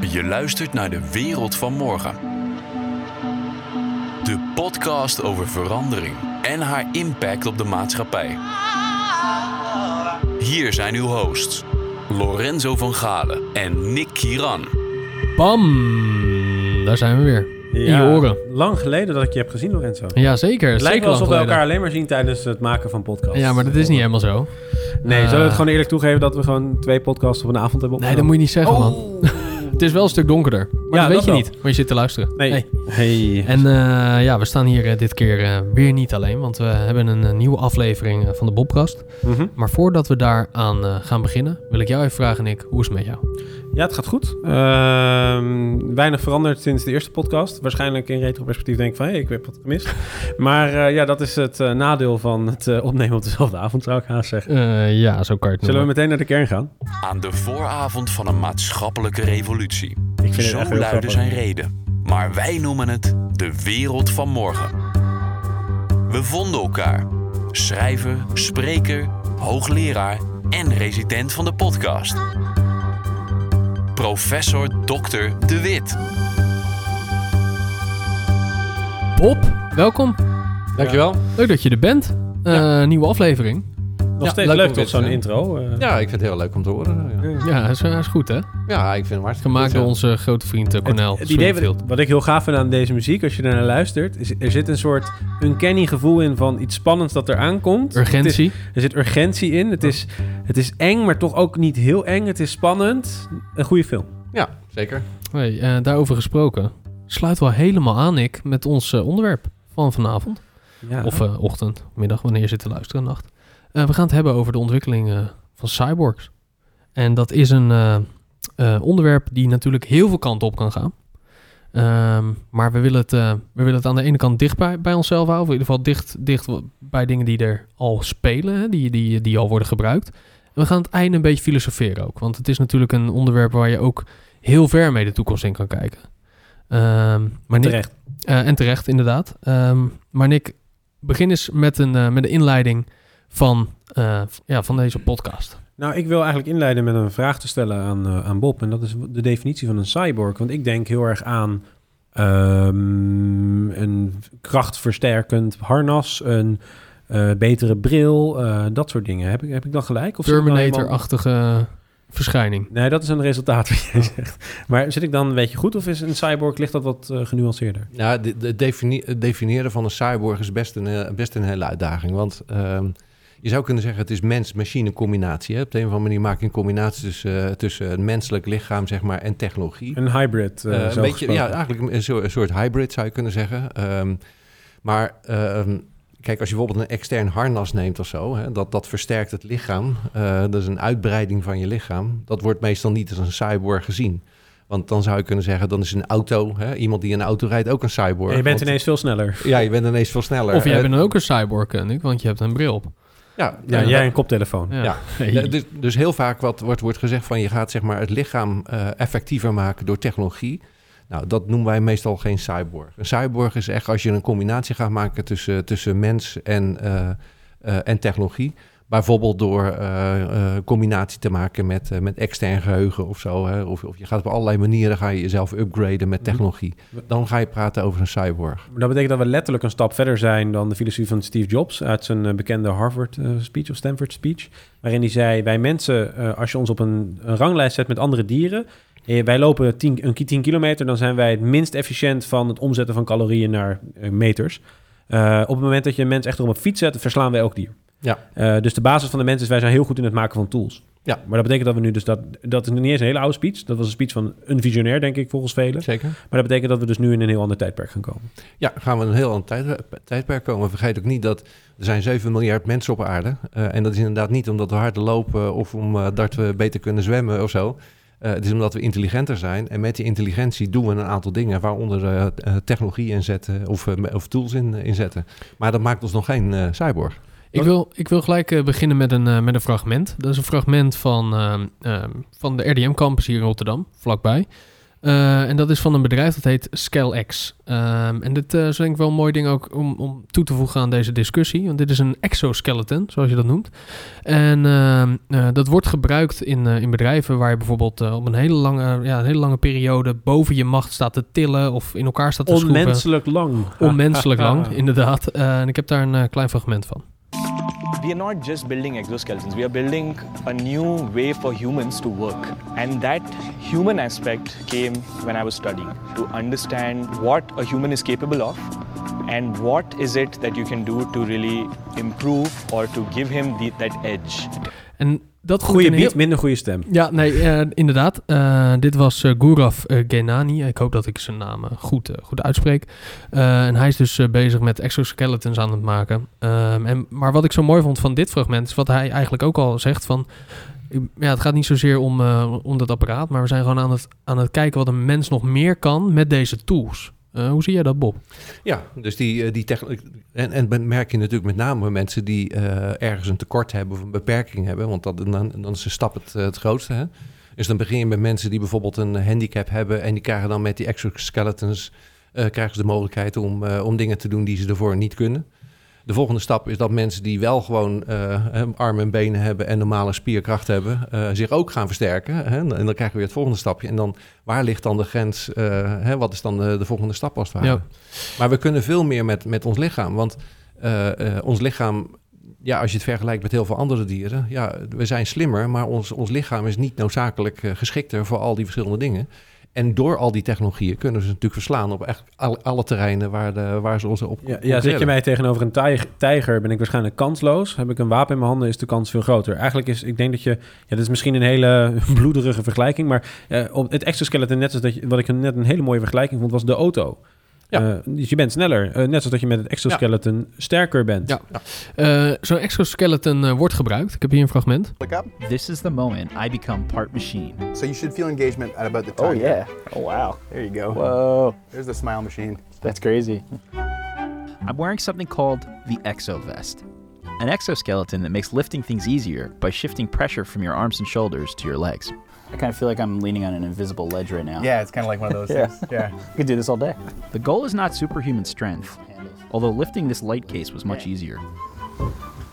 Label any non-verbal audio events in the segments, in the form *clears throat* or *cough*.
Je luistert naar de wereld van morgen. De podcast over verandering en haar impact op de maatschappij. Hier zijn uw hosts, Lorenzo van Galen en Nick Kiran. Bam! Daar zijn we weer. In je oren. Lang geleden dat ik je heb gezien, Lorenzo. Ja, zeker. Het lijkt wel alsof we elkaar alleen maar zien tijdens het maken van podcasts. Ja, maar dat is niet helemaal zo. Nee, Eh, zullen we het gewoon eerlijk toegeven dat we gewoon twee podcasts op een avond hebben Nee, dat moet je niet zeggen, man. Het is wel een stuk donkerder. Maar Ja, dat weet dat je wel. niet, want je zit te luisteren. Nee. Hey. Hey. En eh, ja, we staan hier eh, dit keer eh, weer niet alleen, want we hebben een, nieuwe aflevering van de Bobcast. Mhm. Maar voordat we daaraan eh gaan beginnen, wil ik jou even vragen, Nick, hoe is het met jou? Ja, het gaat goed. Ehm, weinig veranderd sinds de eerste podcast. Waarschijnlijk in retroperspectief denk ik van... hé, hey, ik heb wat gemist. *laughs* maar eh, ja, dat is het nadeel van het opnemen op dezelfde avond, zou ik haast zeggen. Eh, ja, zo kan je het Zullen we meteen naar de kern gaan? Aan de vooravond van een maatschappelijke revolutie. Ik vind het Zo echt grappig. zijn reden. Maar wij noemen het de wereld van morgen. We vonden elkaar. Schrijver, spreker, hoogleraar en resident van de podcast. Professor Dr. De Wit. Bob, welkom. Dankjewel. Leuk dat je er bent. Eh, Nieuwe aflevering. Nog Ja, steeds leuk leuk, om toch, zo'n zijn. intro? eh. Ja, ik vind het heel leuk om te horen. Ja, is, goed, hè? ja ik vind hem hartstikke Gemaakt door onze grote vriend eh, Cornel Het, het idee wat, ik heel gaaf vind aan deze muziek, als je er naar luistert, is er zit een soort uncanny gevoel in van iets spannends dat er aankomt. Het Urgentie. is- er zit urgentie in. Het is, het is eng, maar toch ook niet heel eng. Het is spannend. Een goede film. Ja, zeker. Hey, eh, daarover gesproken. Sluit wel helemaal aan, Nick, met ons onderwerp van vanavond. Ja. Of eh, ochtend, middag, wanneer je zit te luisteren, nacht. Eh, we gaan het hebben over de ontwikkeling van cyborgs. En dat is een eh, eh, onderwerp die natuurlijk heel veel kanten op kan gaan. Ehm, maar we willen, het, we willen het aan de ene kant dicht bij, bij onszelf houden. Of in ieder geval dicht, dicht bij dingen die er al spelen, hè, die, die, die al worden gebruikt. En we gaan het einde een beetje filosoferen ook. Want het is natuurlijk een onderwerp waar je ook heel ver mee de toekomst in kan kijken. Ehm, maar Nick, Terecht. en terecht, inderdaad. Ehm, maar Nick, begin eens met een, met een inleiding van, eh, ja, van deze podcast. Nou, ik wil eigenlijk inleiden met een vraag te stellen aan, eh, aan Bob. En dat is de definitie van een cyborg. Want ik denk heel erg aan ehm, een krachtversterkend harnas, een eh, betere bril, eh, dat soort dingen. Heb ik, heb ik dan gelijk? Of Terminator-achtige verschijning. Nee, dat is een resultaat wat jij *laughs* zegt. Maar zit ik dan een beetje goed of is een cyborg, ligt dat wat genuanceerder? Ja, de, de defini- het definiëren van een cyborg is best een, best een hele uitdaging. Want ehm, je zou kunnen zeggen, het is mens-machine combinatie. Hè? Op de een of andere manier maak je een combinatie tussen, eh, tussen een menselijk lichaam zeg maar, en technologie. Een hybrid, eh, Eh, zo een beetje, gesproken. ja, eigenlijk een soort, een soort hybrid zou je kunnen zeggen. Ehm, maar ehm, kijk, als je bijvoorbeeld een extern harnas neemt of zo, hè, dat, dat versterkt het lichaam. Eh, dat is een uitbreiding van je lichaam. Dat wordt meestal niet als een cyborg gezien. Want dan zou je kunnen zeggen, dan is een auto, hè, iemand die een auto rijdt, ook een cyborg. En je bent Want- ineens veel sneller. Ja, je bent ineens veel sneller. Of jij bent dan ook een cyborg, Nick, want je hebt een bril op. ja, Ja, jij een koptelefoon. Ja. Ja. Hey. Ja, dus, dus heel vaak wat wordt, wordt gezegd van je gaat zeg maar, het lichaam eh, effectiever maken door technologie. Nou, dat noemen wij meestal geen cyborg. Een cyborg is echt als je een combinatie gaat maken tussen, tussen mens en, eh, eh, en technologie. Bijvoorbeeld door eh, eh, combinatie te maken met, eh, met extern geheugen of zo. Hè? Of, of je gaat op allerlei manieren ga je jezelf upgraden met Mhm. technologie. Dan ga je praten over een cyborg. Dat betekent dat we letterlijk een stap verder zijn dan de filosofie van Steve Jobs uit zijn bekende Harvard speech of Stanford speech. Waarin hij zei: Wij mensen, als je ons op een, een ranglijst zet met andere dieren. wij lopen 10 een ki- 10 kilometer, dan zijn wij het minst efficiënt van het omzetten van calorieën naar meters. Op het moment dat je een mens echt op een fiets zet, verslaan wij elk dier. Ja. Eh, dus de basis van de mens is, wij zijn heel goed in het maken van tools. Ja. Maar dat betekent dat we nu dus dat... Dat is niet eens een hele oude speech. Dat was een speech van een visionair, denk ik, volgens velen. Zeker. Maar dat betekent dat we dus nu in een heel ander tijdperk gaan komen. Ja, gaan we een heel ander tijd, tijdperk komen. Vergeet ook niet dat er zijn 7 miljard mensen op aarde. Eh, en dat is inderdaad niet omdat we harder lopen of omdat we beter kunnen zwemmen of zo. Eh, het is omdat we intelligenter zijn. En met die intelligentie doen we een aantal dingen, waaronder eh, technologie inzetten of, of tools in, inzetten. Maar dat maakt ons nog geen cyborg. Ik wil, ik wil gelijk eh, beginnen met een, eh, met een fragment. Dat is een fragment van, ehm, ehm, van de RDM-campus hier in Rotterdam, vlakbij. Eh, en dat is van een bedrijf dat heet ScaleX. Ehm, en dit is denk ik wel een mooi ding ook om, om toe te voegen aan deze discussie. Want dit is een exoskeleton, zoals je dat noemt. En dat wordt gebruikt in, in bedrijven waar je bijvoorbeeld op een hele, lange, ja, een hele lange periode boven je macht staat te tillen of in elkaar staat te schroeven. Onmenselijk lang. Onmenselijk lang, *laughs* inderdaad. En ik heb daar een klein fragment van. We are not just building exoskeletons, we are building a new way for humans to work. And that human aspect came when I was studying to understand what a human is capable of and what is it that you can do to really improve or to give him the, that edge. En dat heel- beat, minder goede stem. Ja, nee, eh, inderdaad. Eh, dit was Gurav eh, Genani. Ik hoop dat ik zijn naam goed, goed uitspreek. En hij is dus bezig met exoskeletons aan het maken. Ehm, en, maar wat ik zo mooi vond van dit fragment... is wat hij eigenlijk ook al zegt van... Ja, het gaat niet zozeer om, om dat apparaat... maar we zijn gewoon aan het, aan het kijken wat een mens nog meer kan met deze tools. Eh, hoe zie jij dat, Bob? Ja, dus die, eh, die technologie. En, en merk je natuurlijk met name mensen die eh, ergens een tekort hebben of een beperking hebben. Want dat, dan, dan is de stap het, het grootste. Hè? Dus dan begin je met mensen die bijvoorbeeld een handicap hebben. En die krijgen dan met die exoskeletons eh, krijgen ze de mogelijkheid om, om dingen te doen die ze ervoor niet kunnen. De volgende stap is dat mensen die wel gewoon eh, armen en benen hebben en normale spierkracht hebben, eh, zich ook gaan versterken. Hè? En dan krijgen we weer het volgende stapje. En dan, waar ligt dan de grens? eh, hè? Wat is dan de, de volgende stap als het ware? Ja. Maar we kunnen veel meer met, met ons lichaam. Want ons lichaam, ja, als je het vergelijkt met heel veel andere dieren, ja, we zijn slimmer, maar ons, ons lichaam is niet noodzakelijk geschikter voor al die verschillende dingen. En door al die technologieën kunnen ze natuurlijk verslaan op echt alle, alle terreinen waar, de, waar ze ons op Ja, zet je mij tegenover een tijger, tijger, ben ik waarschijnlijk kansloos. Heb ik een wapen in mijn handen, is de kans veel groter. Eigenlijk is, ik denk dat je, ja, dit is misschien een hele *laughs* bloederige vergelijking, maar eh, op het exoskeleton, net zoals dat je, wat ik net een hele mooie vergelijking vond, was de auto. Ja. Eh, dus je bent sneller, eh, net zoals dat je met het exoskeleton sterker bent. Ja. Eh, Zo'n exoskeleton wordt gebruikt. Ik heb hier een fragment. Look up. This is the moment I become part machine. So you should feel engagement at about the time. Oh yeah. Oh wow. There you go. Whoa. There's the smile machine. That's crazy. I'm wearing something called the exovest. An exoskeleton that makes lifting things easier by shifting pressure from your arms and shoulders to your legs. I kind of feel like I'm leaning on an invisible ledge right now. Yeah, it's kind of like one of those *laughs* Yeah. things. Yeah. I *laughs* could do this all day. The goal is not superhuman strength, although lifting this light case was much easier.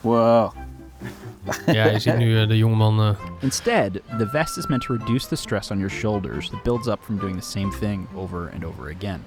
Whoa. *laughs* Ja, je ziet nu eh, de jongeman... eh, Instead, the vest is meant to reduce the stress on your shoulders that builds up from doing the same thing over and over again.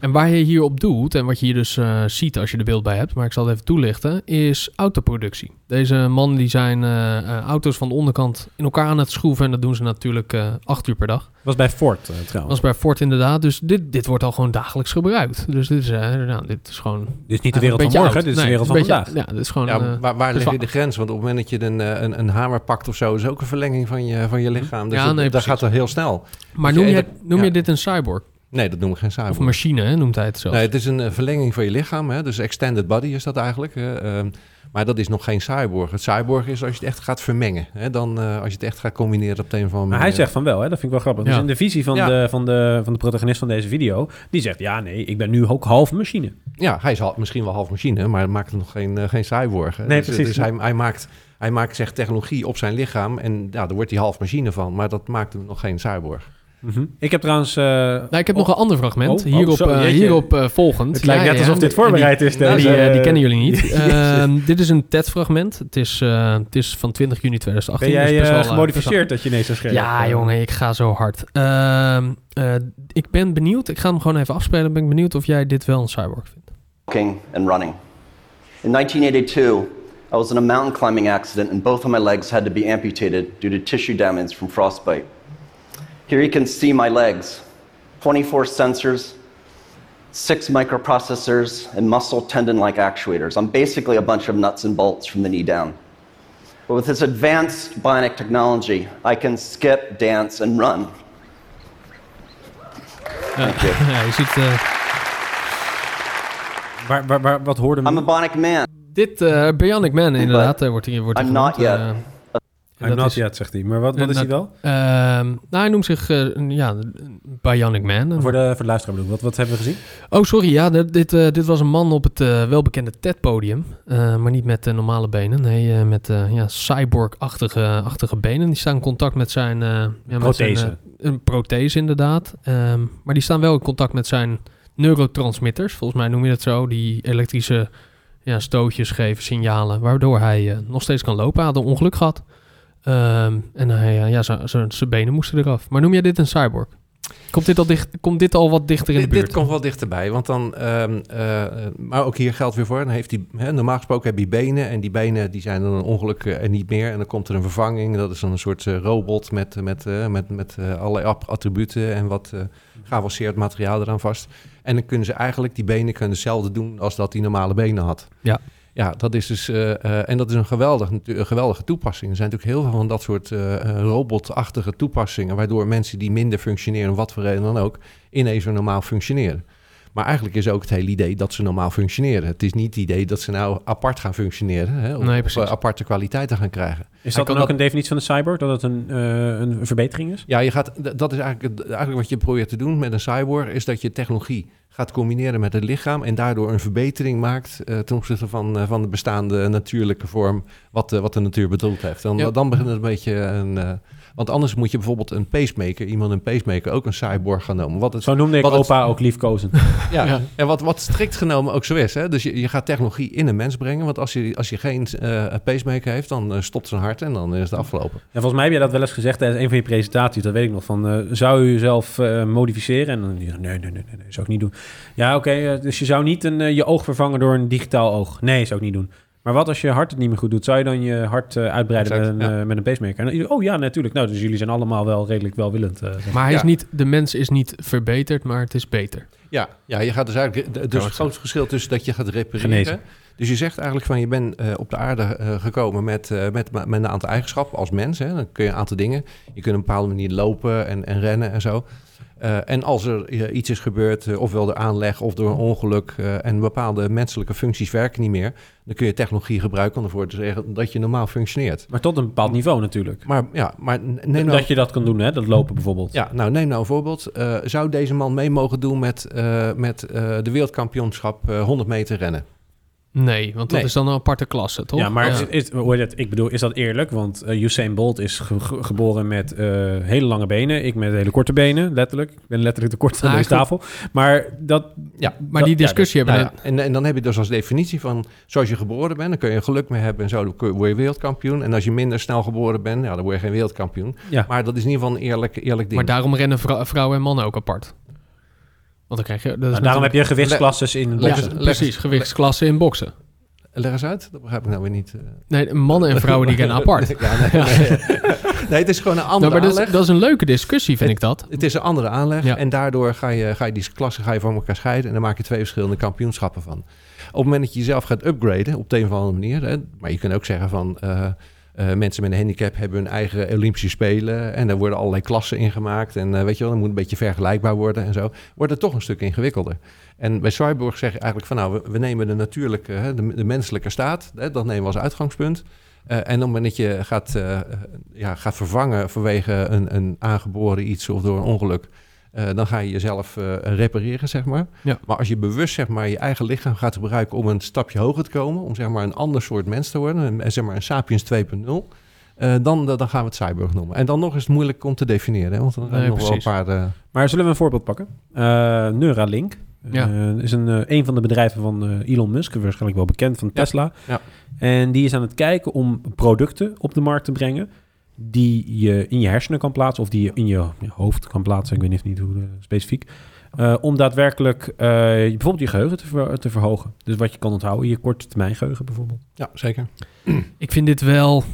En waar je hier op doet, en wat je hier dus eh, ziet als je er beeld bij hebt, maar ik zal het even toelichten, is autoproductie. Deze mannen die zijn eh, eh, auto's van de onderkant in elkaar aan het schroeven en dat doen ze natuurlijk eh, acht uur per dag. Was bij Ford Dat trouwens. was bij Ford inderdaad, dus dit, dit wordt al gewoon dagelijks gebruikt. Dus dit is, eh, nou, dit is gewoon... Dit is niet de wereld van morgen, oud. dit is de wereld van beetje- vandaag. Ja, dit is gewoon... Ja, eh, waar waar leg je de grens? Want op het moment dat je een, een, een hamer pakt of zo, is ook een verlenging van je, van je lichaam. Dus Ja, dat, nee, dat gaat er heel snel. maar noem, je, dat- noem je dit een cyborg? Nee, dat noem ik geen cyborg. Of machine, hè, noemt hij het zelfs. Nee, het is een eh, verlenging van je lichaam. Hè? Dus extended body is dat eigenlijk. hè. Ehm, maar dat is nog geen cyborg. Het cyborg is als je het echt gaat vermengen. Hè? Dan, eh, als je het echt gaat combineren op de een of andere Maar hij manier. zegt van wel, hè? dat vind ik wel grappig. Ja. Dus in de visie van, Ja. de, van, de, van de protagonist van deze video, die zegt, ja nee, ik ben nu ook half machine. Ja, hij is misschien wel half machine, maar hij maakt nog geen, eh, geen cyborg. Hè? Nee, dus, precies. Dus hij, hij, maakt, hij maakt zeg, technologie op zijn lichaam en ja, daar wordt hij half machine van. Maar dat maakt hem nog geen cyborg. Mhm. Ik heb trouwens... eh, Nou, ik heb oh, nog een ander fragment. Oh, oh, hierop, zo, eh, hierop eh, volgend. Het lijkt Ja, net ja, alsof dit voorbereid die- is. Nou, deze, die, die kennen jullie niet. *laughs* Ehm, dit is een TED-fragment. Het, is, eh, het is van 20 juni 2018. Ben jij dus best wel, gemodificeerd dat je ineens zo scherp Ja, jongen, ik ga zo hard. Ehm, eh, ik ben benieuwd. Ik ga hem gewoon even afspelen. Ben ik benieuwd of jij dit wel een cyborg vindt. walking and running. In 1982, I was in a mountain climbing accident and both of my legs had to be amputated due to tissue damage from frostbite. Here you can see my legs 24 sensors, six microprocessors, and muscle tendon like actuators. I'm basically a bunch of nuts and bolts from the knee down. But with this advanced bionic technology, I can skip, dance, and run. Ja, *laughs* ja, je ziet... eh, Waar, waar, waar, wat hoorde I'm a bionic man. dit, eh Bionic Man inderdaad, eh, wordt hier wordt I'm not genoemd. yet. eh. I'm dat not is- yet, zegt hij. Maar wat, wat is hij wel? Nou, hij noemt zich een- ja, Bionic Man. Voor de, voor de luisteraar bedoel ik. Wat, wat hebben we gezien? Oh, sorry. Ja, dit, dit, eh, dit was een man op het eh, welbekende TED-podium. Maar niet met normale benen. Nee, met ja, cyborg-achtige achtige benen. Die staan in contact met zijn... ja, met Prothese. Zijn, eh, een prothese, inderdaad. Ehm, maar die staan wel in contact met zijn neurotransmitters. Volgens mij noem je dat zo. Die elektrische ja, stootjes geven, signalen. Waardoor hij nog steeds kan lopen. Hij had een ongeluk gehad. Ehm, en hij, eh, ja, zijn- benen moesten eraf. Maar noem jij dit een cyborg? Komt dit al, dicht, komt dit al wat dichter in de buurt? dit komt wel dichterbij, want dan, ehm, eh, maar ook hier geldt weer voor. Dan heeft hij, hè, normaal gesproken heb je benen en die benen die zijn dan een ongeluk eh, en niet meer. En dan komt er een vervanging. Dat is dan een soort eh, robot met, met, eh, met, met eh, allerlei attributen en wat eh geavanceerd materiaal eraan vast. En dan kunnen ze eigenlijk die benen kunnen hetzelfde doen als dat die normale benen had. Ja. Ja, dat is dus, eh, eh, en dat is een, geweldig, geweldige toepassing. Er zijn natuurlijk heel veel van dat soort eh, robotachtige toepassingen, waardoor mensen die minder functioneren, wat voor reden dan ook, ineens weer normaal functioneren. Maar eigenlijk is ook het hele idee dat ze normaal functioneren. Het is niet het idee dat ze nou apart gaan functioneren, hè, of, Nee, of, aparte kwaliteiten gaan krijgen. Is dat dan kan ook een definitie van de cyborg? Dat het een, eh, een verbetering is? Ja, je gaat, dat is eigenlijk, eigenlijk wat je probeert te doen met een cyborg, is dat je technologie gaat combineren met het lichaam en daardoor een verbetering maakt eh, ten opzichte van, eh, van de bestaande natuurlijke vorm wat, de wat de natuur bedoeld heeft. Dan, Ja. dan begint het een beetje een... want anders moet je bijvoorbeeld een pacemaker, iemand een pacemaker, ook een cyborg gaan noemen. Wat het, Zo noemde ik wat het- opa ook liefkozend. *laughs* ja, Ja. en wat, wat strikt genomen ook zo is. Hè? Dus je, je gaat technologie in een mens brengen. Want als je, als je geen eh, pacemaker heeft, dan eh, stopt zijn hart en dan is het afgelopen. En volgens mij heb jij dat wel eens gezegd tijdens een van je presentaties. Dat weet ik nog. Van, eh, zou u jezelf eh, modificeren? En dan nee, nee, nee, nee, nee, zou ik niet doen. Ja, oké. dus je zou niet een, je oog vervangen door een digitaal oog. Nee, zou ik niet doen. Maar wat als je hart het niet meer goed doet? Zou je dan je hart eh, uitbreiden Exact, met, een, ja. eh, met een pacemaker? En dan- oh ja, natuurlijk. Nou, dus jullie zijn allemaal wel redelijk welwillend. eh, zeg maar. Maar hij Ja. is niet, de mens is niet verbeterd, maar het is beter. Ja, ja, je gaat dus eigenlijk. de- Dus het grootste verschil tussen dat je gaat repareren. Genezen. Dus je zegt eigenlijk van je bent eh, op de aarde eh, gekomen met, eh, met, met een aantal eigenschappen als mens. Hè. Dan kun je een aantal dingen. Je kunt op een bepaalde manier lopen en, en rennen en zo. Eh, en als er eh, iets is gebeurd, eh, ofwel door aanleg of door een ongeluk, en bepaalde menselijke functies werken niet meer, dan kun je technologie gebruiken om ervoor te zeggen dat je normaal functioneert. Maar tot een bepaald niveau natuurlijk. Maar ja, maar neem nou, dat je dat kan doen, hè? Dat lopen bijvoorbeeld. ja, nou neem nou een voorbeeld. Zou deze man mee mogen doen met, met de wereldkampioenschap eh, 100 meter rennen? Nee, want dat Nee. is dan een aparte klasse, toch? Ja, maar Is, is, hoe heet het? ik bedoel, is dat eerlijk? Want eh, Usain Bolt is ge- ge- geboren met eh, hele lange benen. Ik met hele korte benen, letterlijk. Ik ben letterlijk de kortste aan Ah, deze goed. tafel. Maar dat... Ja, maar die ja, discussie hebben Nou we ja, en, en dan heb je dus als definitie van, zoals je geboren bent, dan kun je geluk mee hebben en zo, dan word je wereldkampioen. En als je minder snel geboren bent, ja, dan word je geen wereldkampioen. Ja. Maar dat is in ieder geval een eerlijk, eerlijk ding. Maar daarom rennen vrou- vrouwen en mannen ook apart. Want dan krijg je... Dat is Nou, daarom heb je gewichtsklasses in Ja, precies, gewichtsklassen in boksen. Leg eens uit, dat begrijp ik nou weer niet. eh. Nee, mannen en vrouwen die rennen *laughs* apart. Ja, nee, nee. *laughs* nee, het is gewoon een Nou, andere maar dat is, aanleg. dat is een leuke discussie, vind ik dat. Het is een andere aanleg Ja. en daardoor ga je, ga je die klassen ga je van elkaar scheiden en dan maak je twee verschillende kampioenschappen van. Op het moment dat je jezelf gaat upgraden, op de een of andere manier, hè, maar je kunt ook zeggen van eh, eh, mensen met een handicap hebben hun eigen Olympische Spelen en daar worden allerlei klassen ingemaakt en eh, weet je wel, dan moet een beetje vergelijkbaar worden en zo, wordt het toch een stuk ingewikkelder. En bij Cyborg zeg je eigenlijk van nou, we, nemen de natuurlijke, de, de menselijke staat, hè, dat nemen we als uitgangspunt. Eh, en moment dat je gaat, ja, gaat vervangen vanwege een, een aangeboren iets of door een ongeluk, eh, dan ga je jezelf eh, repareren, zeg maar. Ja. Maar als je bewust zeg maar, je eigen lichaam gaat gebruiken om een stapje hoger te komen, om zeg maar, een ander soort mens te worden, een, zeg maar een sapiens 2.0, eh, dan, dan gaan we het cyborg noemen. En dan nog is het moeilijk om te definiëren, hè, want dan zijn Nee, nog wel een paar... Maar zullen we een voorbeeld pakken? Neuralink. Ja. Is een, een van de bedrijven van Elon Musk, waarschijnlijk wel bekend van Tesla. Ja. En die is aan het kijken om producten op de markt te brengen die je in je hersenen kan plaatsen of die je in je, hoofd kan plaatsen. Ik weet niet, niet hoe eh, specifiek. Eh, om daadwerkelijk eh, bijvoorbeeld je geheugen te, ver- te verhogen. Dus wat je kan onthouden, je korte termijn geheugen bijvoorbeeld. ja, zeker. *clears throat* Ik vind dit wel...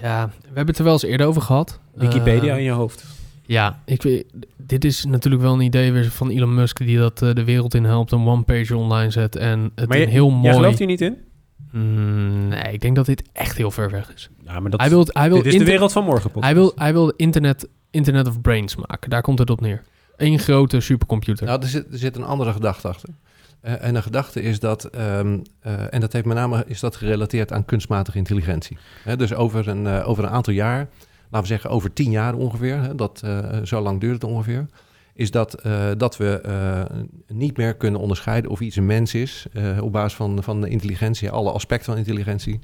Ja, we hebben het er wel eens eerder over gehad. Wikipedia in je hoofd. Ja, ik weet, dit is natuurlijk wel een idee weer van Elon Musk die dat eh, de wereld in helpt, een one-page online zet en het Maar een heel jij mooi... gelooft hier niet in? Mm, nee, ik denk dat dit echt heel ver weg is. Ja, maar dat, hij wil, hij wil dit is de wereld van morgen. podcast. Hij wil, hij wil internet, internet of Brains maken. Daar komt het op neer. Eén grote supercomputer. Nou, er zit, er zit een andere gedachte achter. Eh, en de gedachte is dat, ehm, eh, en dat heeft met name is dat gerelateerd aan kunstmatige intelligentie. Hè, dus over een, eh, over een aantal jaar, laten we zeggen over tien jaar ongeveer, hè, dat, eh, zo lang duurt het ongeveer, is dat, eh, dat we eh, niet meer kunnen onderscheiden of iets een mens is eh, op basis van, van de intelligentie, alle aspecten van intelligentie,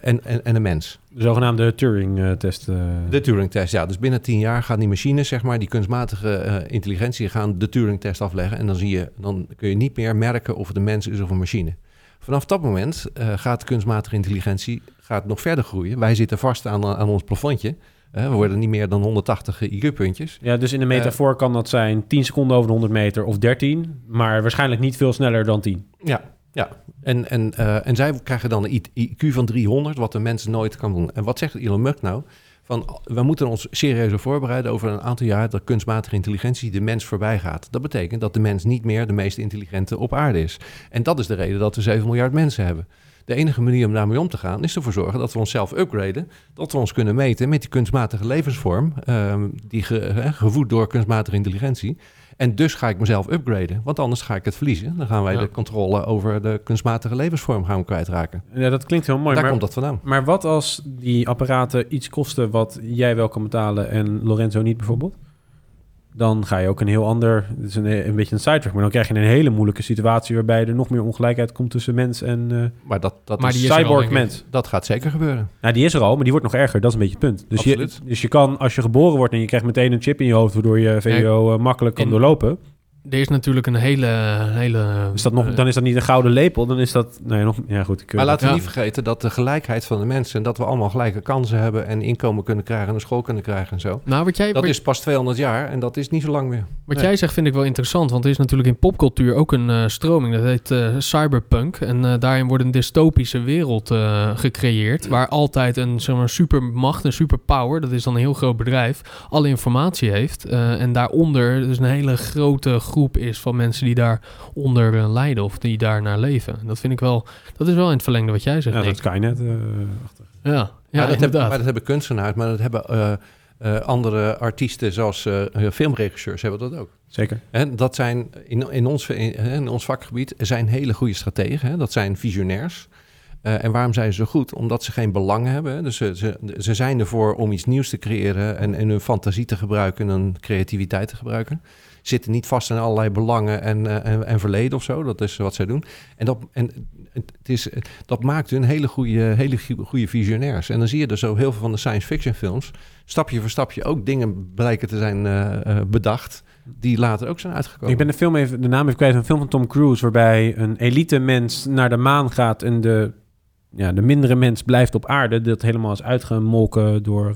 en, en, en een mens. De zogenaamde Turing-test. De Turing-test, ja. Dus binnen tien jaar gaan die machines, zeg maar, die kunstmatige intelligentie, gaan de Turing-test afleggen. En dan, zie je, dan kun je niet meer merken of het een mens is of een machine. Vanaf dat moment gaat kunstmatige intelligentie gaat nog verder groeien. Wij zitten vast aan, aan ons plafondje. Eh, we worden niet meer dan 180 IQ-puntjes. Ja, dus in de metafoor kan dat zijn 10 seconden over de 100 meter of 13, maar waarschijnlijk niet veel sneller dan 10. Ja, ja. En, en, eh, en zij krijgen dan een IQ van 300, wat de mens nooit kan doen. En wat zegt Elon Musk nou? Van, we moeten ons serieuzer voorbereiden over een aantal jaar dat kunstmatige intelligentie de mens voorbij gaat. Dat betekent dat de mens niet meer de meest intelligente op aarde is. En dat is de reden dat we 7 miljard mensen hebben. De enige manier om daarmee om te gaan is ervoor zorgen dat we onszelf upgraden. Dat we ons kunnen meten met die kunstmatige levensvorm, ehm, die ge, gevoed door kunstmatige intelligentie. En dus ga ik mezelf upgraden, want anders ga ik het verliezen. Dan gaan wij Ja. de controle over de kunstmatige levensvorm gaan we kwijtraken. Ja, dat klinkt heel mooi. Daar maar, komt dat vandaan. maar wat als die apparaten iets kosten wat jij wel kan betalen en Lorenzo niet bijvoorbeeld? Dan ga je ook een heel ander, het is een, een beetje een sidetrack, maar dan krijg je een hele moeilijke situatie waarbij er nog meer ongelijkheid komt tussen mens en eh, Maar dat, dat, Maar is, die is er al, cyborg denk ik. mens. dat gaat zeker gebeuren. Nou, die is er al, maar die wordt nog erger. Dat is een beetje het punt. Dus je, dus je kan, als je geboren wordt en je krijgt meteen een chip in je hoofd, waardoor je VWO eh, makkelijk kan doorlopen. Er is natuurlijk een hele... hele Is dat nog, eh, dan is dat niet een gouden lepel, dan is dat... Nee, nog, ja goed. Ik, Maar laten we Ja. niet vergeten dat de gelijkheid van de mensen... en dat we allemaal gelijke kansen hebben... en inkomen kunnen krijgen en een school kunnen krijgen en zo. nou, wat jij, Dat wat- is pas 200 jaar en dat is niet zo lang meer. Wat Nee. jij zegt vind ik wel interessant, want er is natuurlijk in popcultuur ook een eh, stroming, dat heet eh, cyberpunk. En eh, daarin wordt een dystopische wereld eh, gecreëerd, waar altijd een zeg maar, supermacht, een superpower, dat is dan een heel groot bedrijf, alle informatie heeft. Eh, en daaronder dus een hele grote groep is van mensen die daaronder lijden of die daar naar leven. Dat vind ik wel, dat is wel in het verlengde wat jij zegt, ja, dat Skynet. eh, achtig. Ja, ja, maar, dat maar dat hebben kunstenaars, maar dat hebben eh, eh, andere artiesten... zoals eh, filmregisseurs hebben dat ook. Zeker. En dat zijn in, in, ons, in, in ons vakgebied zijn hele goede strategen. Hè? Dat zijn visionairs. Eh, en waarom zijn ze zo goed? Omdat ze geen belang hebben. hè. Dus ze, ze, ze zijn ervoor om iets nieuws te creëren en, en hun fantasie te gebruiken en hun creativiteit te gebruiken. Zitten niet vast in allerlei belangen en, eh, en, en verleden of zo. Dat is wat zij doen. En dat, en het is, dat maakt hun hele goede, hele goede visionairs. En dan zie je er zo heel veel van de science fiction films. Stapje voor stapje ook dingen blijken te zijn eh, eh, bedacht. Die later ook zijn uitgekomen. Ik ben de, film even, de naam even kwijt een film van Tom Cruise... waarbij een elite mens naar de maan gaat... en de, ja, de mindere mens blijft op aarde. Dat helemaal is uitgemolken door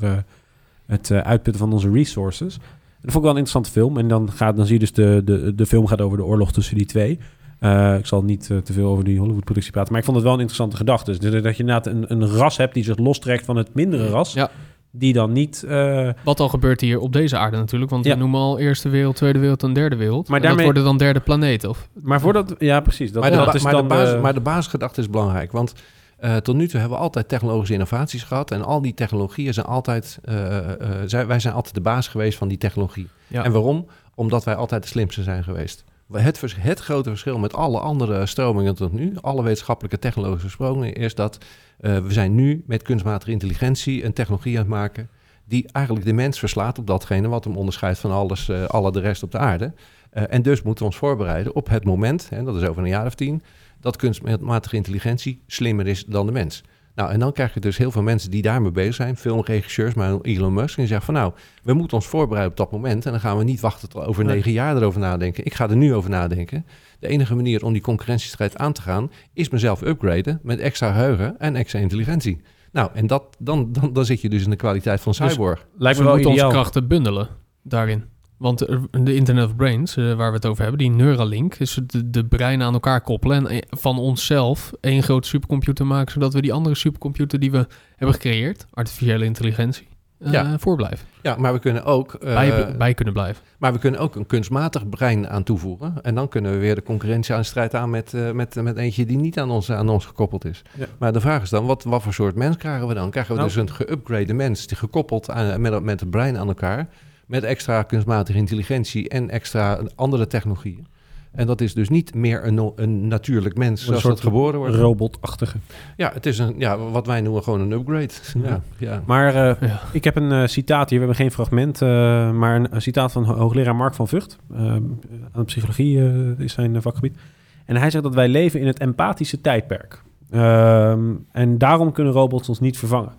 het uitputten van onze resources. Dat vond ik wel een interessante film. En dan, gaat, dan zie je dus de, de, de film gaat over de oorlog tussen die twee. Eh, ik zal niet eh, te veel over die Hollywood-productie praten... maar ik vond het wel een interessante gedachte. Dus dat je inderdaad een, een ras hebt die zich lostrekt van het mindere ras... Ja. die dan niet... eh, Wat al gebeurt hier op deze aarde natuurlijk. Want Ja. we noemen al eerste wereld, tweede wereld en derde wereld. Maar En dat daarmee- worden dan derde planeten. Of, maar voordat... Ja, precies. Dat, maar, de, dat is maar, dan de basis, de- maar de basisgedachte is belangrijk. Want eh, tot nu toe hebben we altijd technologische innovaties gehad. En al die technologieën zijn altijd... eh, eh, zij, wij zijn altijd de baas geweest van die technologie. ja. En waarom? Omdat wij altijd de slimste zijn geweest. Het, vers- het grote verschil met alle andere stromingen tot nu... alle wetenschappelijke technologische stromingen... is dat we zijn nu met kunstmatige intelligentie... een technologie aan het maken... die eigenlijk de mens verslaat op datgene... wat hem onderscheidt van alles, alle de rest op de aarde. En dus moeten we ons voorbereiden op het moment... en dat is over een jaar of tien... dat kunstmatige intelligentie slimmer is dan de mens. Nou, en dan krijg je dus heel veel mensen die daarmee bezig zijn, filmregisseurs, maar Elon Musk, en die zeggen van nou, we moeten ons voorbereiden op dat moment en dan gaan we niet wachten tot over negen jaar erover nadenken. Ik ga er nu over nadenken. De enige manier om die concurrentiestrijd aan te gaan, is mezelf upgraden met extra geheugen en extra intelligentie. Nou, en dat, dan, dan, dan zit je dus in de kwaliteit van Dus- cyborg. lijkt Dus me we wel moeten ideaal. onze krachten bundelen daarin. Want de Internet of Brains, eh, waar we het over hebben, die Neuralink, is de, de brein aan elkaar koppelen en eh, van onszelf één grote supercomputer maken, zodat we die andere supercomputer die we hebben gecreëerd, artificiële intelligentie, eh Ja. voorblijven. Ja, maar we kunnen ook... eh, bij, bij kunnen blijven. Maar we kunnen ook een kunstmatig brein aan toevoegen. En dan kunnen we weer de concurrentie aan de strijd aan met, eh, met, met eentje die niet aan ons, aan ons gekoppeld is. Ja. Maar de vraag is dan, wat, wat voor soort mens krijgen we dan? Krijgen we Nou. dus een geüpgrade mens, die gekoppeld aan, met, met het brein aan elkaar, met extra kunstmatige intelligentie en extra andere technologieën? En dat is dus niet meer een, no- een natuurlijk mens Een zoals soort dat geboren wordt. Robotachtige. Ja, het is een, ja, wat wij noemen gewoon een upgrade. Ja, ja. Maar eh, Ja. ik heb een eh, citaat hier. We hebben geen fragment, eh, maar een, een citaat van ho- hoogleraar Mark van Vught. aan de psychologie is zijn vakgebied. En hij zegt dat wij leven in het empathische tijdperk. Ehm, en daarom kunnen robots ons niet vervangen.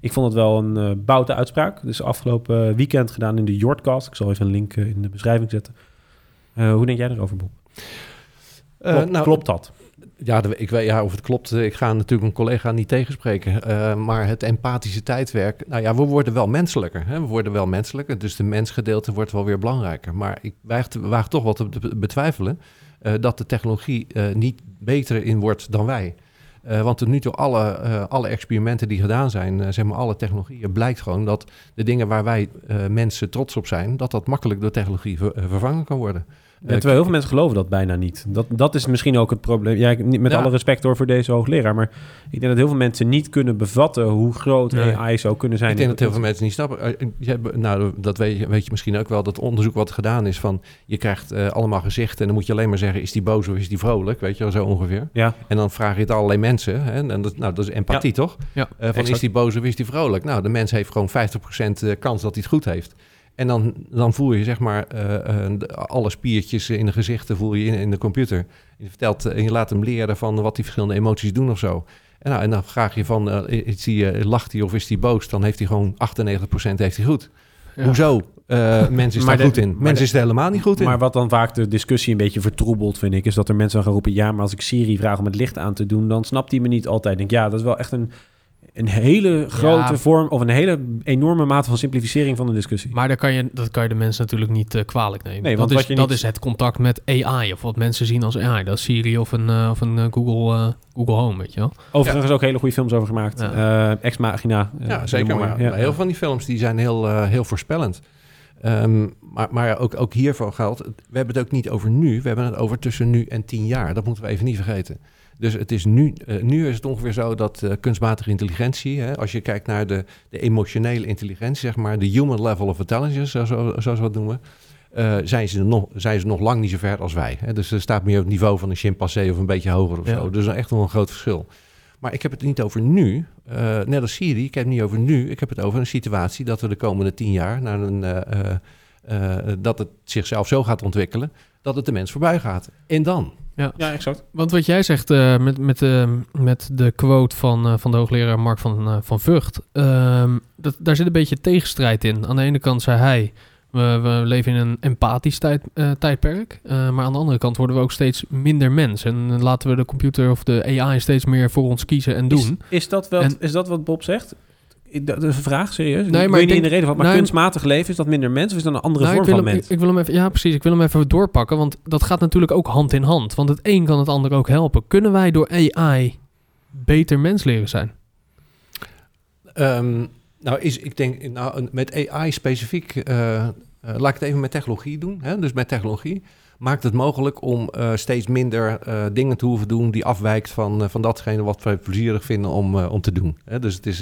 Ik vond het wel een eh boute uitspraak. Dus afgelopen weekend gedaan in de Jordcast. Ik zal even een link eh, in de beschrijving zetten. Eh, hoe denk jij erover, Bob? Klopt, nou, klopt dat? Ja, ik weet ja, of het klopt. Ik ga natuurlijk een collega niet tegenspreken. Maar het empathische tijdwerk. Nou ja, we worden wel menselijker. Hè? We worden wel menselijker. Dus de mensgedeelte wordt wel weer belangrijker. Maar ik waag, toch wat te be- betwijfelen. dat de technologie niet beter in wordt dan wij. Eh, want tot nu toe, alle, eh, alle experimenten die gedaan zijn, eh, zeg maar alle technologieën, blijkt gewoon dat de dingen waar wij mensen trots op zijn, dat dat makkelijk door technologie ver- vervangen kan worden. Ja, terwijl heel veel mensen geloven dat bijna niet. Dat, dat is misschien ook het probleem. Ja, ik- met Ja. alle respect hoor voor deze hoogleraar. Maar ik denk dat heel veel mensen niet kunnen bevatten hoe groot Nee. AI zou kunnen zijn. Ik denk dat heel veel mensen niet snappen. Eh, je hebt- nou, dat weet je, weet je misschien ook wel. Dat onderzoek wat gedaan is van... je krijgt eh, allemaal gezichten en dan moet je alleen maar zeggen... is die boos of is die vrolijk? Weet je wel, zo ongeveer. Ja. En dan vraag je het allerlei mensen. Hè? En dat, nou, dat is empathie, toch? Ja, Eh, van exact. is die boos of is die vrolijk? Nou, de mens heeft gewoon 50% eh, kans dat hij het goed heeft. En dan, dan voel je zeg maar eh, eh, alle spiertjes in de gezichten voel je in, in de computer. Je vertelt eh, en je laat hem leren van wat die verschillende emoties doen of zo. En, nou, en dan vraag je van, eh, is die, lacht hij of is hij boos? Dan heeft hij gewoon 98% heeft hij goed. Ja. Hoezo? Eh *laughs* mens is daar goed in. maar Mens de- is er helemaal niet goed in. Maar wat dan vaak de discussie een beetje vertroebelt, vind ik, is dat er mensen gaan roepen: ja, maar als ik Siri vraag om het licht aan te doen, dan snapt hij me niet altijd. Ik denk, ja, dat is wel echt een, een hele grote Ja. vorm of een hele enorme mate van simplificering van de discussie. Maar daar kan je, dat kan je de mensen natuurlijk niet eh, kwalijk nemen. Nee, dat want is, wat je dat is het contact met AI, of wat mensen zien als AI. Dat is Siri of een, eh, of een eh, Google, Google Home, weet je wel. Overigens ook hele goede films over gemaakt. Ja. Eh, Ex Machina. Ja, zeker. Maar Ja. heel veel van die films die zijn heel, heel voorspellend. Ehm, maar maar ook, ook hiervan geldt, we hebben het ook niet over nu. We hebben het over tussen nu en tien jaar. Dat moeten we even niet vergeten. Dus het is nu, eh, nu is het ongeveer zo dat eh, kunstmatige intelligentie, hè, als je kijkt naar de, de emotionele intelligentie, zeg maar, de human level of intelligence, zo- zo- zoals we dat noemen, eh, zijn, ze nog, zijn ze nog lang niet zo ver als wij. Hè. Dus er staat meer op het niveau van een chimpansee of een beetje hoger of Ja. zo. Dus dat is echt wel een groot verschil. Maar ik heb het niet over nu, net als Siri, ik heb het niet over nu. Ik heb het over een situatie dat we de komende tien jaar naar een, dat het zichzelf zo gaat ontwikkelen, dat het de mens voorbij gaat. En dan? Ja. Ja, exact. Want wat jij zegt eh, met, met, eh, met de quote van, eh, van de hoogleraar Mark van, van Vught, ehm, dat, daar zit een beetje tegenstrijd in. Aan de ene kant zei hij, we, we leven in een empathisch tijd, tijdperk, maar aan de andere kant worden we ook steeds minder mens. En laten we de computer of de AI steeds meer voor ons kiezen en doen. Is, is, dat En- is dat wat Bob zegt? Dat is een vraag, serieus. Nee, maar niet in de reden van, maar nee, kunstmatig leven, is dat minder mens of is dat een andere Nou, vorm ik wil van hem, mens? ik, ik wil hem even, ja, precies. Ik wil hem even doorpakken, want dat gaat natuurlijk ook hand in hand. Want het een kan het ander ook helpen. Kunnen wij door AI beter mens leren zijn? Ehm, nou, is, ik denk, nou, met AI specifiek, eh, eh, laat ik het even met technologie doen. Hè? Dus met technologie maakt het mogelijk om eh, steeds minder eh, dingen te hoeven doen die afwijkt van, eh, van datgene wat we plezierig vinden om, om te doen. Hè? Dus het, is,